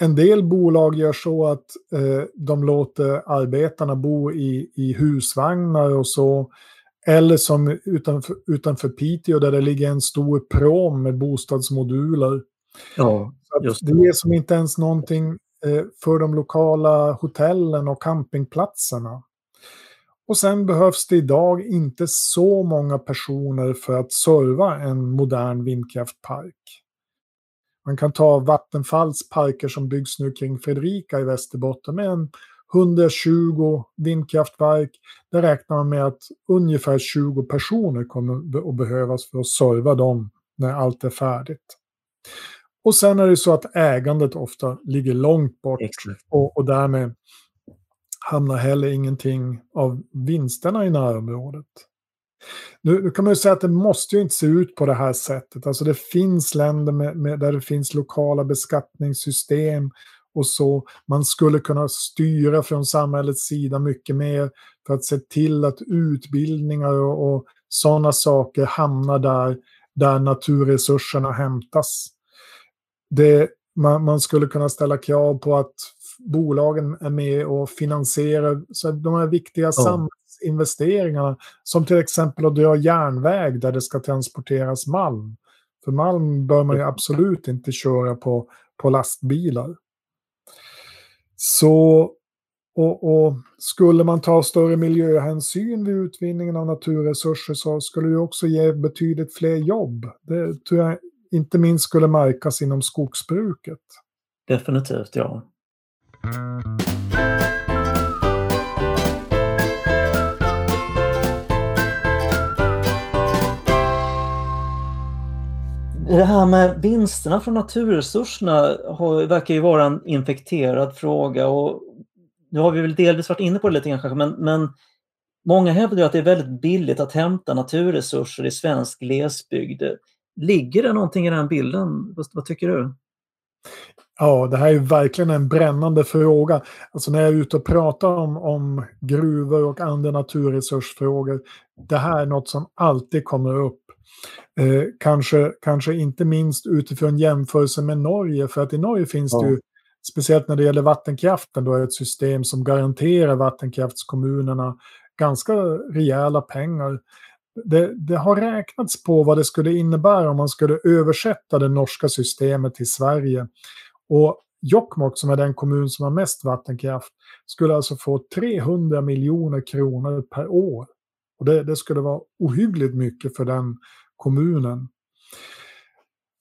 En del bolag gör så att eh, de låter arbetarna bo i, i husvagnar och så. Eller som utanför, utanför Piteå där det ligger en stor prom med bostadsmoduler. Ja, det. ger som inte ens någonting eh, för de lokala hotellen och campingplatserna. Och sen behövs det idag inte så många personer för att serva en modern vindkraftpark. Man kan ta Vattenfalls parker som byggs nu kring Fredrika i Västerbotten med en 120 vindkraftverk. Där räknar man med att ungefär 20 personer kommer att behövas för att serva dem när allt är färdigt. Och sen är det så att ägandet ofta ligger långt bort och, och därmed hamnar heller ingenting av vinsterna i närområdet. Nu, nu, kan man ju säga att det måste ju inte se ut på det här sättet. Alltså det finns länder med, med, där det finns lokala beskattningssystem och så. Man skulle kunna styra från samhällets sida mycket mer för att se till att utbildningar och, och sådana saker hamnar där, där naturresurserna hämtas. Det, man, man, skulle kunna ställa krav på att bolagen är med och finansierar så de här viktiga oh. samhällsinvesteringarna. Som till exempel att dra järnväg där det ska transporteras malm. För malm bör man ju absolut inte köra på, på lastbilar. Så, och, och, skulle man ta större miljöhänsyn vid utvinningen av naturresurser så skulle det också ge betydligt fler jobb. Det tror jag inte minst skulle märkas inom skogsbruket. Definitivt, ja. Det här med vinsterna från naturresurserna har, verkar ju vara en infekterad fråga och nu har vi väl delvis varit inne på det lite grann kanske, men, men många hävdar att det är väldigt billigt att hämta naturresurser i svensk glesbygd. Ligger det någonting i den bilden? Vad, vad tycker du? Ja, det här är verkligen en brännande fråga. Alltså när jag är ute och pratar om, om gruvor och andra naturresursfrågor, det här är något som alltid kommer upp. Eh, kanske, kanske inte minst utifrån jämförelse med Norge, för att i Norge finns ja. det ju, speciellt när det gäller vattenkraften, då är ett system som garanterar vattenkraftskommunerna ganska rejäla pengar. Det, det, har räknats på vad det skulle innebära om man skulle översätta det norska systemet till Sverige. Och Jokkmokk, som är den kommun som har mest vattenkraft, skulle alltså få 300 miljoner kronor per år. Och det, det skulle vara ohyggligt mycket för den kommunen.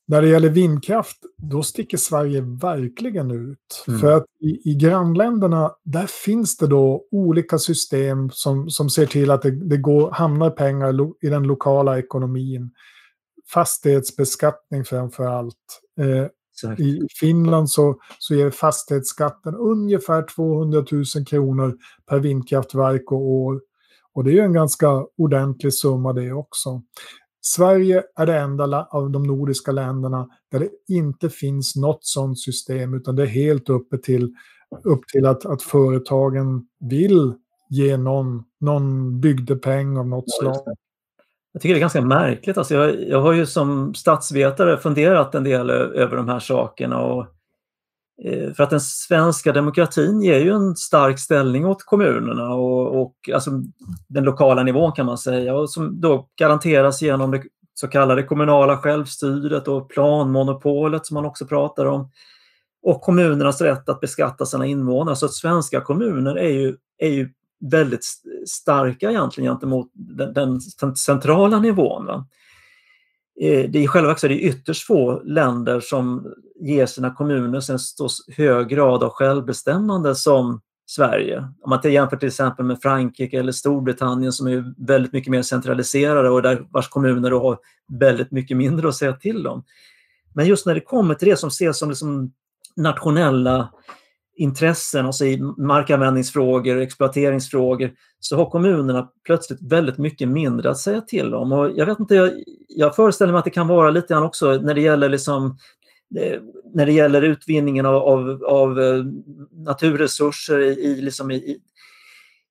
När det gäller vindkraft, då sticker Sverige verkligen ut. Mm. För att i, i, grannländerna, där finns det då olika system som, som ser till att det, det går, hamnar pengar i den lokala ekonomin. Fastighetsbeskattning framför allt. Eh, i Finland så, så ger fastighetsskatten ungefär 200 000 kronor per vindkraftverk och år. Och det är ju en ganska ordentlig summa det också. Sverige är det enda av de nordiska länderna där det inte finns något sådant system utan det är helt uppe till, upp till att, att företagen vill ge någon, någon bygdepeng av något slag. Jag tycker det är ganska märkligt. Alltså jag, jag har ju som statsvetare funderat en del över de här sakerna. Och, Eh, för att den svenska demokratin ger ju en stark ställning åt kommunerna och, och alltså den lokala nivån kan man säga och som då garanteras genom det så kallade kommunala självstyret och planmonopolet som man också pratar om. Och kommunernas rätt att beskatta sina invånare. Så att svenska kommuner är ju, är ju väldigt starka egentligen gentemot den, den centrala nivån. Va? Eh, det är i själva verket ytterst få länder som ger sina kommuner en så hög grad av självbestämmande som Sverige. Om man jämför till exempel med Frankrike eller Storbritannien som är väldigt mycket mer centraliserade och där vars kommuner har väldigt mycket mindre att säga till om. Men just när det kommer till det som ses som liksom nationella intressen, alltså i markanvändningsfrågor, exploateringsfrågor, så har kommunerna plötsligt väldigt mycket mindre att säga till om. Och jag vet inte, jag, jag föreställer mig att det kan vara lite grann också när det gäller liksom eh, när det gäller utvinningen av, av, av eh, naturresurser i, i, liksom i,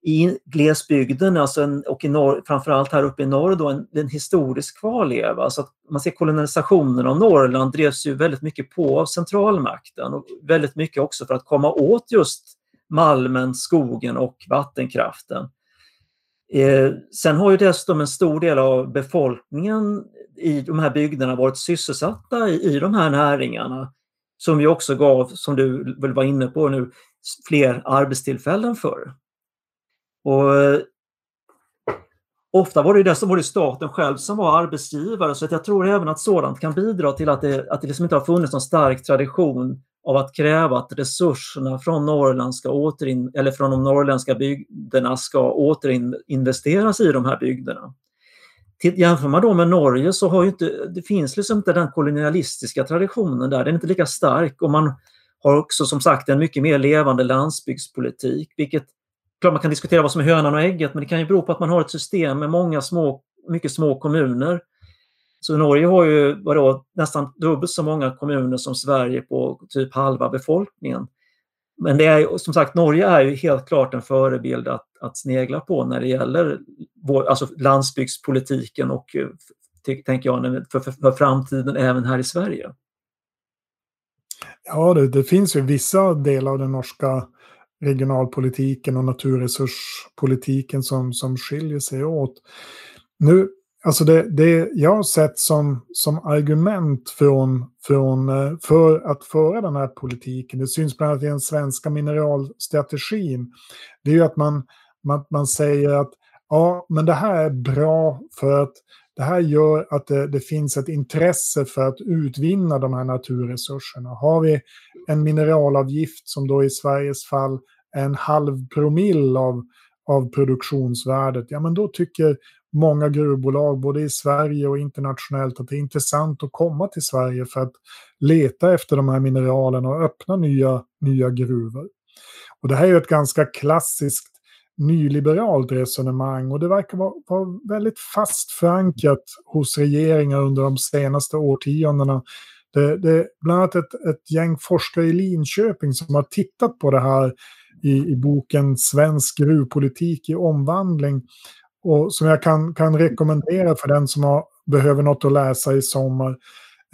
i glesbygden alltså en, och i norr, framförallt här uppe i norr då, en, en historisk kvarleva. Alltså att man ser kolonisationen av Norrland drevs ju väldigt mycket på av centralmakten och väldigt mycket också för att komma åt just malmen, skogen och vattenkraften. Eh, sen har ju dessutom en stor del av befolkningen i de här bygderna varit sysselsatta i, i de här näringarna som ju också gav, som du väl var inne på nu, fler arbetstillfällen förr. Och eh, Ofta var det dessutom var det staten själv som var arbetsgivare så att jag tror även att sådant kan bidra till att det, att det liksom inte har funnits någon stark tradition av att kräva att resurserna från Norrland ska återin, eller från de norrländska bygderna ska återinvesteras i de här bygderna. Jämför man då med Norge så har ju inte, det finns liksom inte den kolonialistiska traditionen där, den är inte lika stark och man har också som sagt en mycket mer levande landsbygdspolitik, vilket klart man kan diskutera vad som är hönan och ägget, men det kan ju bero på att man har ett system med många små, mycket små kommuner. Så Norge har ju vadå, nästan dubbelt så många kommuner som Sverige på typ halva befolkningen. Men det är som sagt, Norge är ju helt klart en förebild att, att snegla på när det gäller vår, alltså landsbygdspolitiken och eh, tänker jag för, för, för framtiden även här i Sverige. Ja, det, det, finns ju vissa delar av den norska regionalpolitiken och naturresurspolitiken som, som skiljer sig åt. Nu, alltså det, det jag har sett som, som argument från, från, eh, för att föra den här politiken, det syns bland annat i den svenska mineralstrategin, det är ju att man, man, man säger att ja, men det här är bra för att det här gör att det, det, finns ett intresse för att utvinna de här naturresurserna. Har vi en mineralavgift som då i Sveriges fall är en halv promille av, av produktionsvärdet, ja men då tycker många gruvbolag, både i Sverige och internationellt, att det är intressant att komma till Sverige för att leta efter de här mineralerna och öppna nya, nya gruvor. Och det här är ett ganska klassiskt nyliberalt resonemang och det verkar vara, vara väldigt fast förankrat hos regeringar under de senaste årtiondena. Det, det är bland annat ett, ett gäng forskare i Linköping som har tittat på det här i, i boken Svensk gruvpolitik i omvandling. Och som jag kan, kan rekommendera för den som har, behöver något att läsa i sommar.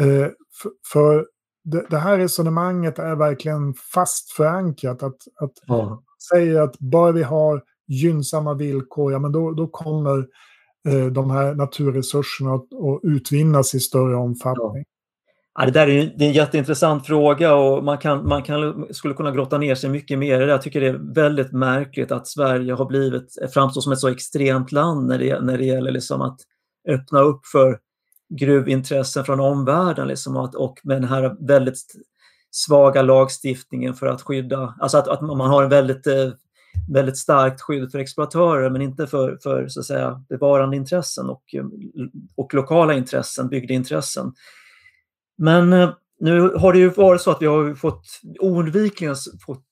Eh, för, för det, det, här resonemanget är verkligen fast förankrat. Att, att ja. säga att bara vi har gynnsamma villkor, ja men då, då kommer eh, de här naturresurserna att, att utvinnas i större omfattning. Ja, det där är, det är en jätteintressant fråga och man, kan, man kan, skulle kunna grotta ner sig mycket mer i det. Jag tycker det är väldigt märkligt att Sverige har blivit, framstår som ett så extremt land när det, när det gäller liksom att öppna upp för gruvintressen från omvärlden liksom att, och med den här väldigt svaga lagstiftningen för att skydda, alltså att, att man har en väldigt, eh, väldigt starkt skydd för exploatörer men inte för, för så att säga, bevarandeintressen och, och lokala intressen, bygdeintressen. Men eh, nu har det ju varit så att vi har fått oundvikligen fått,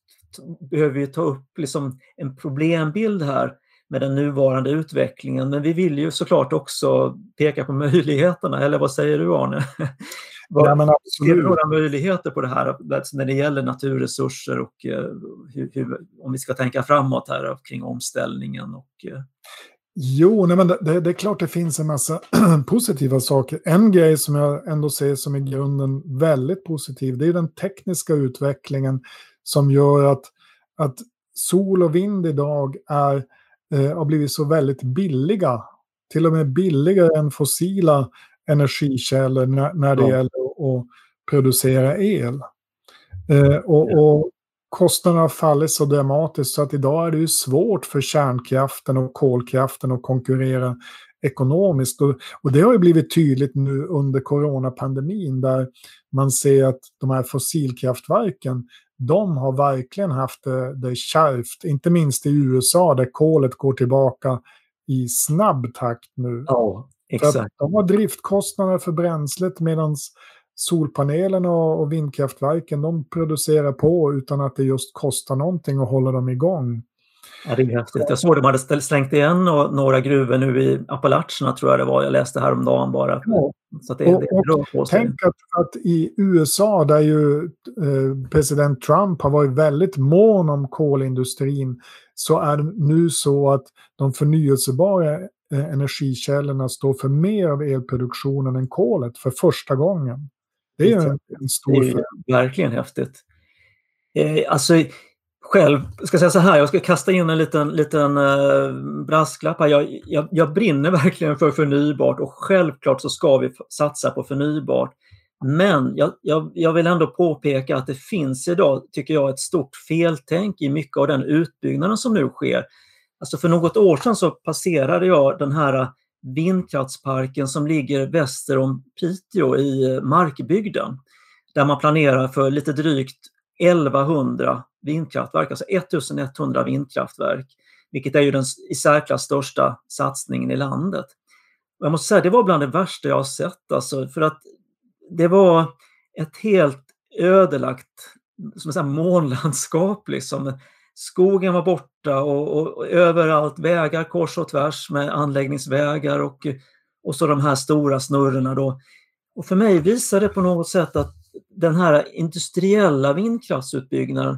behöver vi ta upp liksom en problembild här med den nuvarande utvecklingen. Men vi vill ju såklart också peka på möjligheterna, eller vad säger du Arne? Vad, men ser du några möjligheter på det här när det gäller naturresurser och uh, hur, hur, om vi ska tänka framåt här kring omställningen? Och, uh... Jo, nej, men det, det, är klart det finns en massa positiva saker. En grej som jag ändå ser som i grunden väldigt positiv, det är den tekniska utvecklingen som gör att, att sol och vind idag är, eh, har blivit så väldigt billiga. Till och med billigare än fossila energikällor när, när det ja. gäller att producera el. Eh, och, ja. och kostnaderna har fallit så dramatiskt så att idag är det ju svårt för kärnkraften och kolkraften att konkurrera ekonomiskt. Och, och det har ju blivit tydligt nu under coronapandemin där man ser att de här fossilkraftverken, de har verkligen haft det, det kärvt, inte minst i USA där kolet går tillbaka i snabb takt nu. Ja, exakt. de har driftkostnader för bränslet medan solpanelerna och vindkraftverken de producerar på utan att det just kostar någonting att hålla dem igång. Ja, det är häftigt. Jag såg att de hade slängt igen några gruvor nu i Appalacherna tror jag det var. Jag läste häromdagen bara. Ja. Så det, och, det och tänk att, att, i USA där ju eh, president Trump har varit väldigt mån om kolindustrin så är det nu så att de förnyelsebara energikällorna står för mer av elproduktionen än kolet för första gången. Det är en, en stor Det är verkligen häftigt. Eh, alltså, själv, ska säga så här, jag ska kasta in en liten, liten eh, brasklapp här. Jag, jag, jag, brinner verkligen för förnybart och självklart så ska vi satsa på förnybart. Men jag, jag, jag, vill ändå påpeka att det finns idag, tycker jag, ett stort feltänk i mycket av den utbyggnaden som nu sker. Alltså för något år sedan så passerade jag den här äh, vindkraftsparken som ligger väster om Piteå i äh, Markbygden. Där man planerar för lite drygt 1100 vindkraftverk, alltså 1100 vindkraftverk, vilket är ju den i särklass största satsningen i landet. Och jag måste säga, det var bland det värsta jag har sett, alltså, för att det var ett helt ödelagt som månlandskap. Liksom. Skogen var borta och, och, och, överallt vägar kors och tvärs med anläggningsvägar och, och så de här stora snurrorna. Då. Och för mig visar det på något sätt att den här industriella vindkraftsutbyggnaden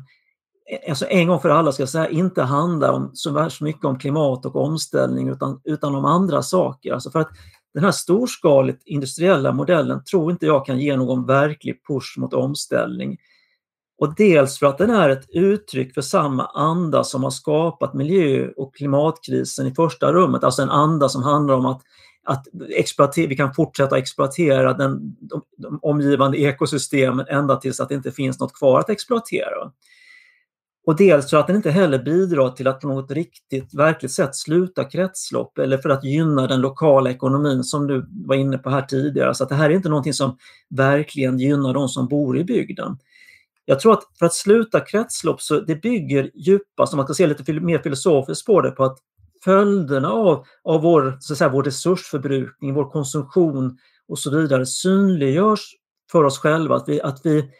eh, alltså en gång för alla ska jag säga, inte handlar om så värst mycket om klimat och omställning utan, utan om andra saker. Alltså för att den här storskaligt industriella modellen tror inte jag kan ge någon verklig push mot omställning. Och dels för att den är ett uttryck för samma anda som har skapat miljö och klimatkrisen i första rummet. Alltså en anda som handlar om att, att vi kan fortsätta exploatera den, de, de omgivande ekosystemen ända tills att det inte finns något kvar att exploatera. Och dels för att den inte heller bidrar till att på något riktigt, verkligt sätt sluta kretslopp eller för att gynna den lokala ekonomin som du var inne på här tidigare. Så att det här är inte någonting som verkligen gynnar de som bor i bygden. Jag tror att för att sluta kretslopp så det bygger djupast, om man ska se lite mer filosofiskt på det, på att följderna av, av vår, så att säga, vår resursförbrukning, vår konsumtion och så vidare synliggörs för oss själva. Att vi, att vi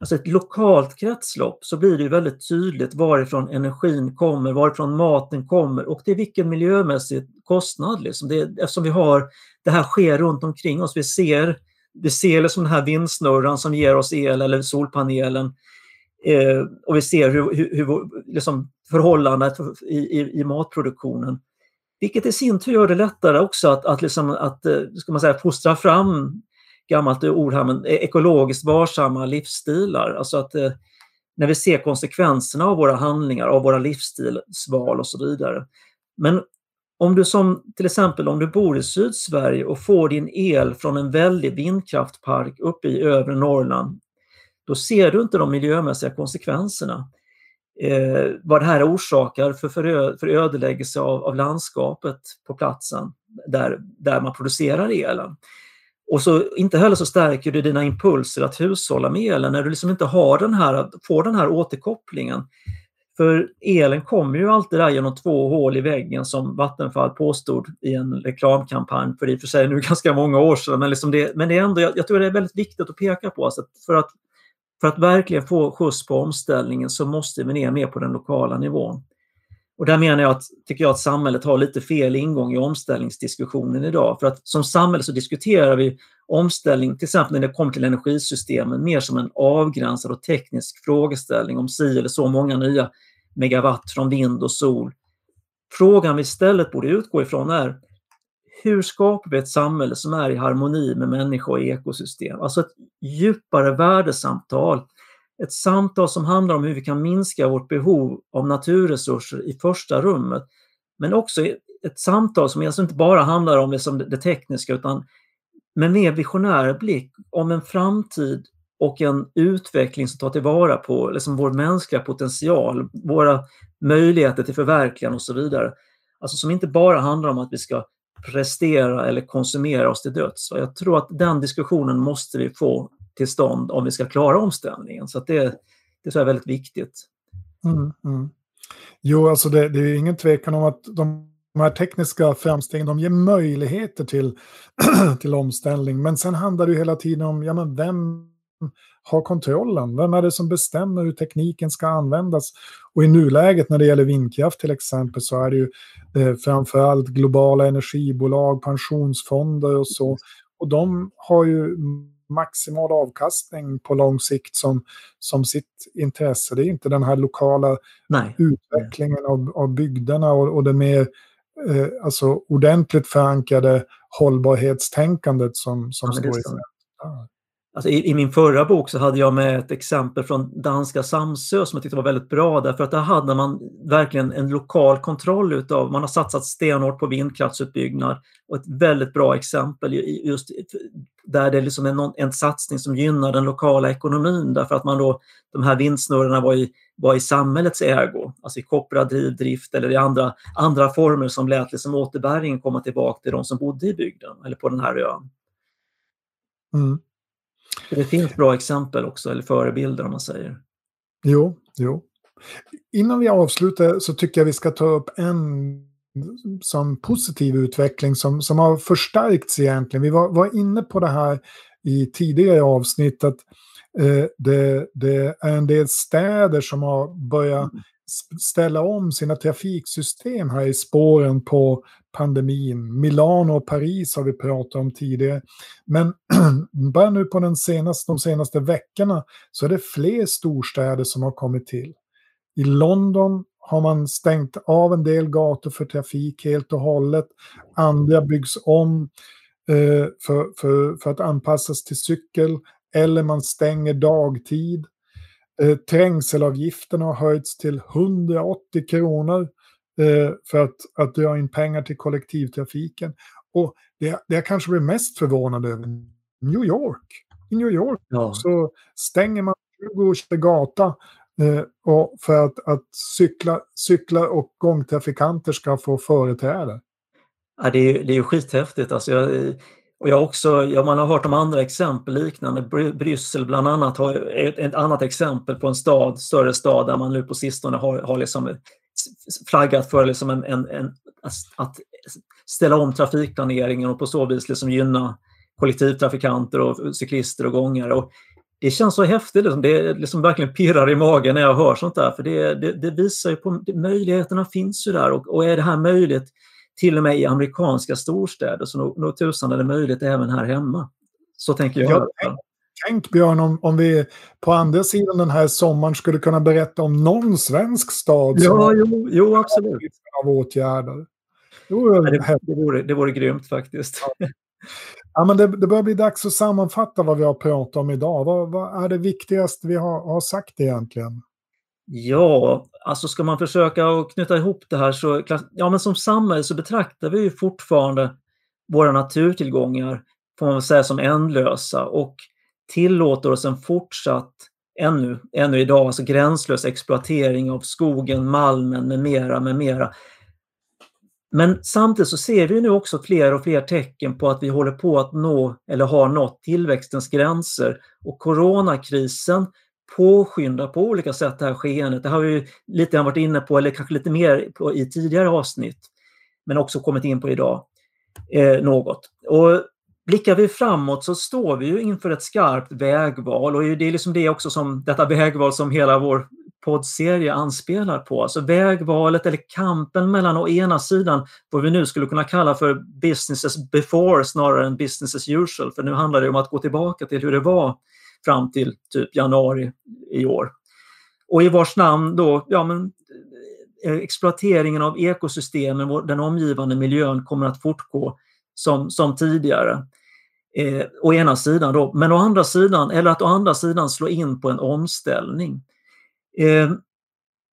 alltså ett lokalt kretslopp så blir det väldigt tydligt varifrån energin kommer, varifrån maten kommer och till vilken miljömässig kostnad. Liksom. Det, eftersom vi har, det här sker runt omkring oss. Vi ser, vi ser liksom den här vindsnurran som ger oss el eller solpanelen eh, och vi ser hur, hur, hur liksom förhållandet i, i, i, matproduktionen. Vilket i sin tur gör det lättare också att, att, liksom, att eh, ska man säga, fostra fram gammalt ord här, men e-, ekologiskt varsamma livsstilar. Alltså att eh, när vi ser konsekvenserna av våra handlingar, av våra livsstilsval och så vidare. Men om du som till exempel om du bor i Sydsverige och får din el från en väldig vindkraftpark uppe i övre Norrland, då ser du inte de miljömässiga konsekvenserna. Eh, vad det här orsakar för, för, för ödeläggelse av, av landskapet på platsen där, där man producerar elen. Och så inte heller så stärker du dina impulser att hushålla med elen när du liksom inte har den här, får den här återkopplingen. För elen kommer ju alltid där genom två hål i väggen som Vattenfall påstod i en reklamkampanj för i och för sig nu ganska många år sedan. Men, liksom det, men det är ändå, jag, jag tror det är väldigt viktigt att peka på. Alltså för, att, för att verkligen få skjuts på omställningen så måste vi ner mer på den lokala nivån. Och där menar jag att, tycker jag att samhället har lite fel ingång i omställningsdiskussionen idag. För att som samhälle så diskuterar vi omställning, till exempel när det kommer till energisystemen, mer som en avgränsad och teknisk frågeställning om si eller så många nya megawatt från vind och sol. Frågan vi istället borde utgå ifrån är hur skapar vi ett samhälle som är i harmoni med människa och ekosystem? Alltså ett djupare värdesamtal. Ett samtal som handlar om hur vi kan minska vårt behov av naturresurser i första rummet. Men också ett samtal som alltså inte bara handlar om liksom det tekniska utan med mer visionär blick om en framtid och en utveckling som tar tillvara på liksom vår mänskliga potential, våra möjligheter till förverkligande och så vidare. Alltså som inte bara handlar om att vi ska prestera eller konsumera oss till döds. Så jag tror att den diskussionen måste vi få till stånd om vi ska klara omställningen. Så det, det är väldigt viktigt. Mm, mm. Jo, alltså det, det är ingen tvekan om att de de här tekniska framstegen de ger möjligheter till, till omställning. Men sen handlar det ju hela tiden om ja, men vem har kontrollen? Vem är det som bestämmer hur tekniken ska användas? Och i nuläget när det gäller vindkraft till exempel så är det ju eh, framförallt globala energibolag, pensionsfonder och så. Och de har ju maximal avkastning på lång sikt som, som sitt intresse. Det är inte den här lokala Nej. utvecklingen av, av bygderna och, och det mer eh, alltså ordentligt förankrade hållbarhetstänkandet som, som ja, står i centrum. Alltså i, i, min förra bok så hade jag med ett exempel från danska Samsö som jag tyckte var väldigt bra därför att där hade man verkligen en lokal kontroll utav, man har satsat stenhårt på vindkraftsutbyggnad och ett väldigt bra exempel just där det liksom är någon, en satsning som gynnar den lokala ekonomin därför att man då, de här vindsnurrorna var i, var i samhällets ägo, alltså i kooperativ drift eller i andra, andra former som lät liksom återbäringen komma tillbaka till de som bodde i bygden eller på den här ön. Mm. Det finns bra exempel också, eller förebilder om man säger. Jo, jo. Innan vi avslutar så tycker jag vi ska ta upp en som positiv utveckling som, som har förstärkts egentligen. Vi var, var inne på det här i tidigare avsnitt att eh, det, det, är en del städer som har börjat mm. ställa om sina trafiksystem här i spåren på pandemin. Milano och Paris har vi pratat om tidigare. Men bara nu på den senaste, de senaste veckorna så är det fler storstäder som har kommit till. I London har man stängt av en del gator för trafik helt och hållet. Andra byggs om eh, för, för, för att anpassas till cykel. Eller man stänger dagtid. Eh, trängselavgifterna har höjts till 180 kronor eh, för att, att dra in pengar till kollektivtrafiken. Och det, det jag kanske blir mest förvånad över, New York. I New York ja. så stänger man 20 gata eh, och för att, att cykla, cyklar och gångtrafikanter ska få företräde. Ja, det, är, det är ju skithäftigt. Alltså jag, och jag också, ja, man har hört om andra exempel liknande. Bryssel bland annat har ett, ett, annat exempel på en stad, större stad där man nu på sistone har, har liksom flaggat för liksom en, en, en, att ställa om trafikplaneringen och på så vis liksom gynna kollektivtrafikanter och cyklister och gångare. Och det känns så häftigt, liksom. det liksom verkligen pirrar i magen när jag hör sånt där. För det, det, det visar ju på möjligheterna finns ju där och, och, är det här möjligt till och med i amerikanska storstäder så nog, nog tusan är det möjligt även här hemma. Så tänker jag. jag tänk Björn om, om vi på andra sidan den här sommaren skulle kunna berätta om någon svensk stad som ja, jo, jo, absolut. av åtgärder. Det vore, det, det, vore, det vore grymt faktiskt. Ja. Ja, men det, det börjar bli dags att sammanfatta vad vi har pratat om idag. Vad, vad är det viktigaste vi har, har, sagt egentligen? Ja, alltså ska man försöka att knyta ihop det här så, ja men som samhälle så betraktar vi ju fortfarande våra naturtillgångar, får man väl säga, som ändlösa och tillåter oss en fortsatt, ännu, ännu idag, alltså gränslös exploatering av skogen, malmen med mera, med mera. Men samtidigt så ser vi nu också fler och fler tecken på att vi håller på att nå eller har nått tillväxtens gränser och coronakrisen påskyndar på olika sätt det här skeendet. Det har vi lite varit inne på, eller kanske lite mer på, i tidigare avsnitt, men också kommit in på idag eh, något. Och blickar vi framåt så står vi ju inför ett skarpt vägval och det är liksom det också som detta vägval som hela vår poddserie anspelar på. Alltså vägvalet eller kampen mellan å ena sidan vad vi nu skulle kunna kalla för business as before snarare än business as usual. För nu handlar det om att gå tillbaka till hur det var fram till typ januari i år. Och i vars namn då, ja men eh, exploateringen av ekosystemen, den omgivande miljön kommer att fortgå som, som tidigare. Eh, å ena sidan då, men å andra sidan, eller att å andra sidan slå in på en omställning. Eh,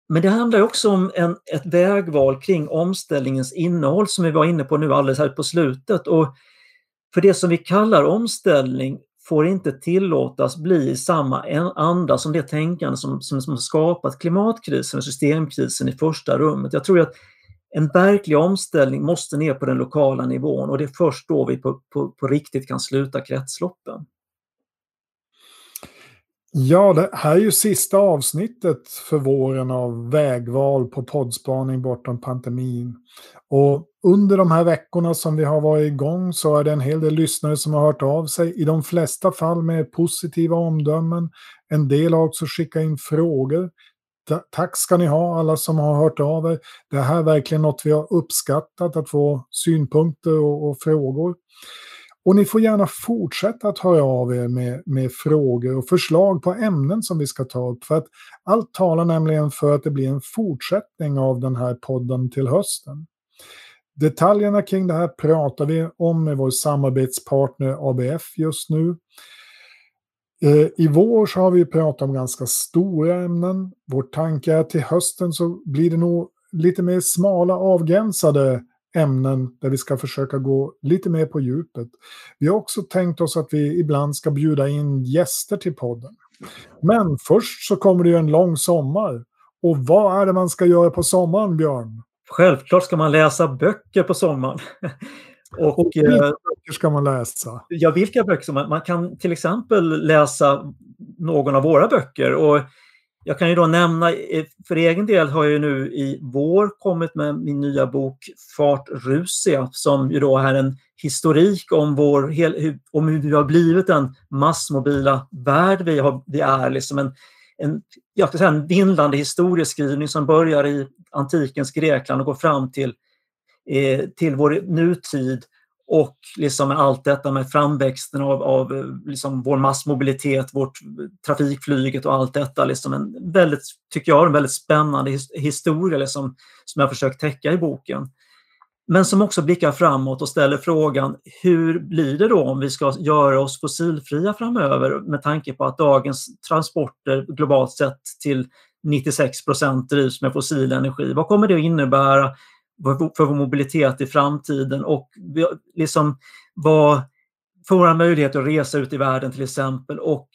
men det handlar också om en, ett vägval kring omställningens innehåll som vi var inne på nu alldeles här på slutet. Och för det som vi kallar omställning får inte tillåtas bli samma anda som det tänkande som, som, som skapat klimatkrisen och systemkrisen i första rummet. Jag tror att en verklig omställning måste ner på den lokala nivån och det är först då vi på, på, på riktigt kan sluta kretsloppen. Ja, det här är ju sista avsnittet för våren av vägval på poddspaning bortom pandemin. Och under de här veckorna som vi har varit igång så är det en hel del lyssnare som har hört av sig, i de flesta fall med positiva omdömen. En del har också skickat in frågor. Tack ska ni ha alla som har hört av er. Det här är verkligen något vi har uppskattat, att få synpunkter och, och frågor. Och ni får gärna fortsätta att höra av er med, med frågor och förslag på ämnen som vi ska ta upp. För att allt talar nämligen för att det blir en fortsättning av den här podden till hösten. Detaljerna kring det här pratar vi om med vår samarbetspartner ABF just nu. Eh, I vår så har vi pratat om ganska stora ämnen. Vår tanke är att till hösten så blir det nog lite mer smala avgränsade ämnen där vi ska försöka gå lite mer på djupet. Vi har också tänkt oss att vi ibland ska bjuda in gäster till podden. Men först så kommer det ju en lång sommar. Och vad är det man ska göra på sommaren, Björn? Självklart ska man läsa böcker på sommaren. Och, och eh, böcker ska man läsa? Ja, vilka böcker? Man, man kan till exempel läsa någon av våra böcker. Och jag kan ju då nämna, eh, för egen del har jag ju nu i vår kommit med min nya bok Fart Rusia som ju då är en historik om, vår, om hur vi har blivit den massmobila värld vi, har, vi är. Liksom en, en, jag säga en vindlande historieskrivning som börjar i antikens Grekland och går fram till, eh, till vår nutid och liksom allt detta med framväxten av, av eh, liksom vår massmobilitet, vårt trafikflyget och allt detta. Liksom en väldigt, tycker jag, en väldigt spännande historia liksom, som jag försökt täcka i boken. Men som också blickar framåt och ställer frågan hur blir det då om vi ska göra oss fossilfria framöver med tanke på att dagens transporter globalt sett till 96 procent drivs med fossil energi. Vad kommer det att innebära för vår mobilitet i framtiden och liksom vad, för våra möjligheter att resa ut i världen till exempel och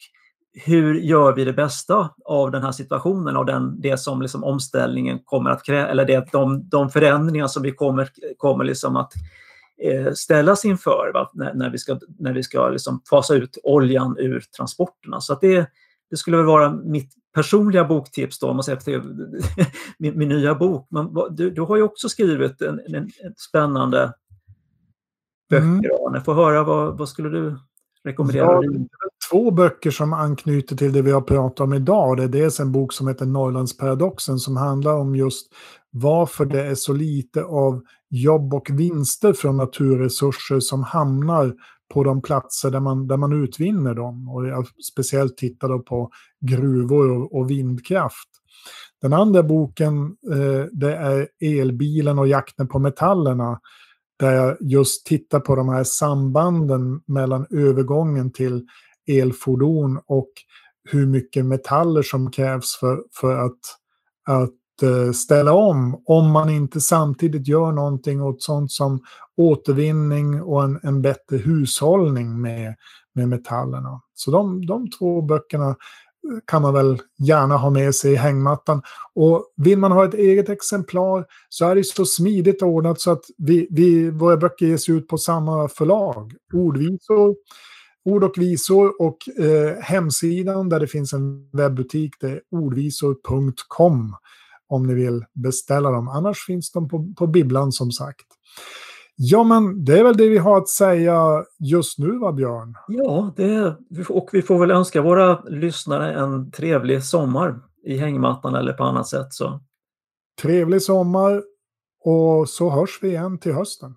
hur gör vi det bästa av den här situationen, av den, det som liksom omställningen kommer att kräva, eller det, de, de förändringar som vi kommer, kommer liksom att eh, ställas inför va? När, när vi ska, när vi ska liksom fasa ut oljan ur transporterna. Så att det, det skulle väl vara mitt personliga boktips då, om man säger till min, min nya bok. Men du, du har ju också skrivit en, en, en spännande böcker, mm. Arne. Få höra, vad, vad skulle du rekommendera? Ja, två böcker som anknyter till det vi har pratat om idag. Det är dels en bok som heter Norrlandsparadoxen som handlar om just varför det är så lite av jobb och vinster från naturresurser som hamnar på de platser där man, där man utvinner dem. Och jag speciellt tittar då på gruvor och, och vindkraft. Den andra boken eh, det är Elbilen och jakten på metallerna. Där jag just tittar på de här sambanden mellan övergången till elfordon och hur mycket metaller som krävs för, för att, att Eh, ställa om om man inte samtidigt gör någonting åt sånt som återvinning och en, en bättre hushållning med, med metallerna. Så de, de två böckerna eh, kan man väl gärna ha med sig i hängmattan. Och vill man ha ett eget exemplar så är det så smidigt ordnat så att vi, vi, våra böcker ges ut på samma förlag. Ordvisor, Ord och visor och eh, hemsidan där det finns en webbutik det är ordvisor.com om ni vill beställa dem. Annars finns de på, på bibblan som sagt. Ja, men det är väl det vi har att säga just nu, va Björn? Ja, det, och vi får väl önska våra lyssnare en trevlig sommar. i hängmattan eller på annat sätt. Så. Trevlig sommar och så hörs vi igen till hösten.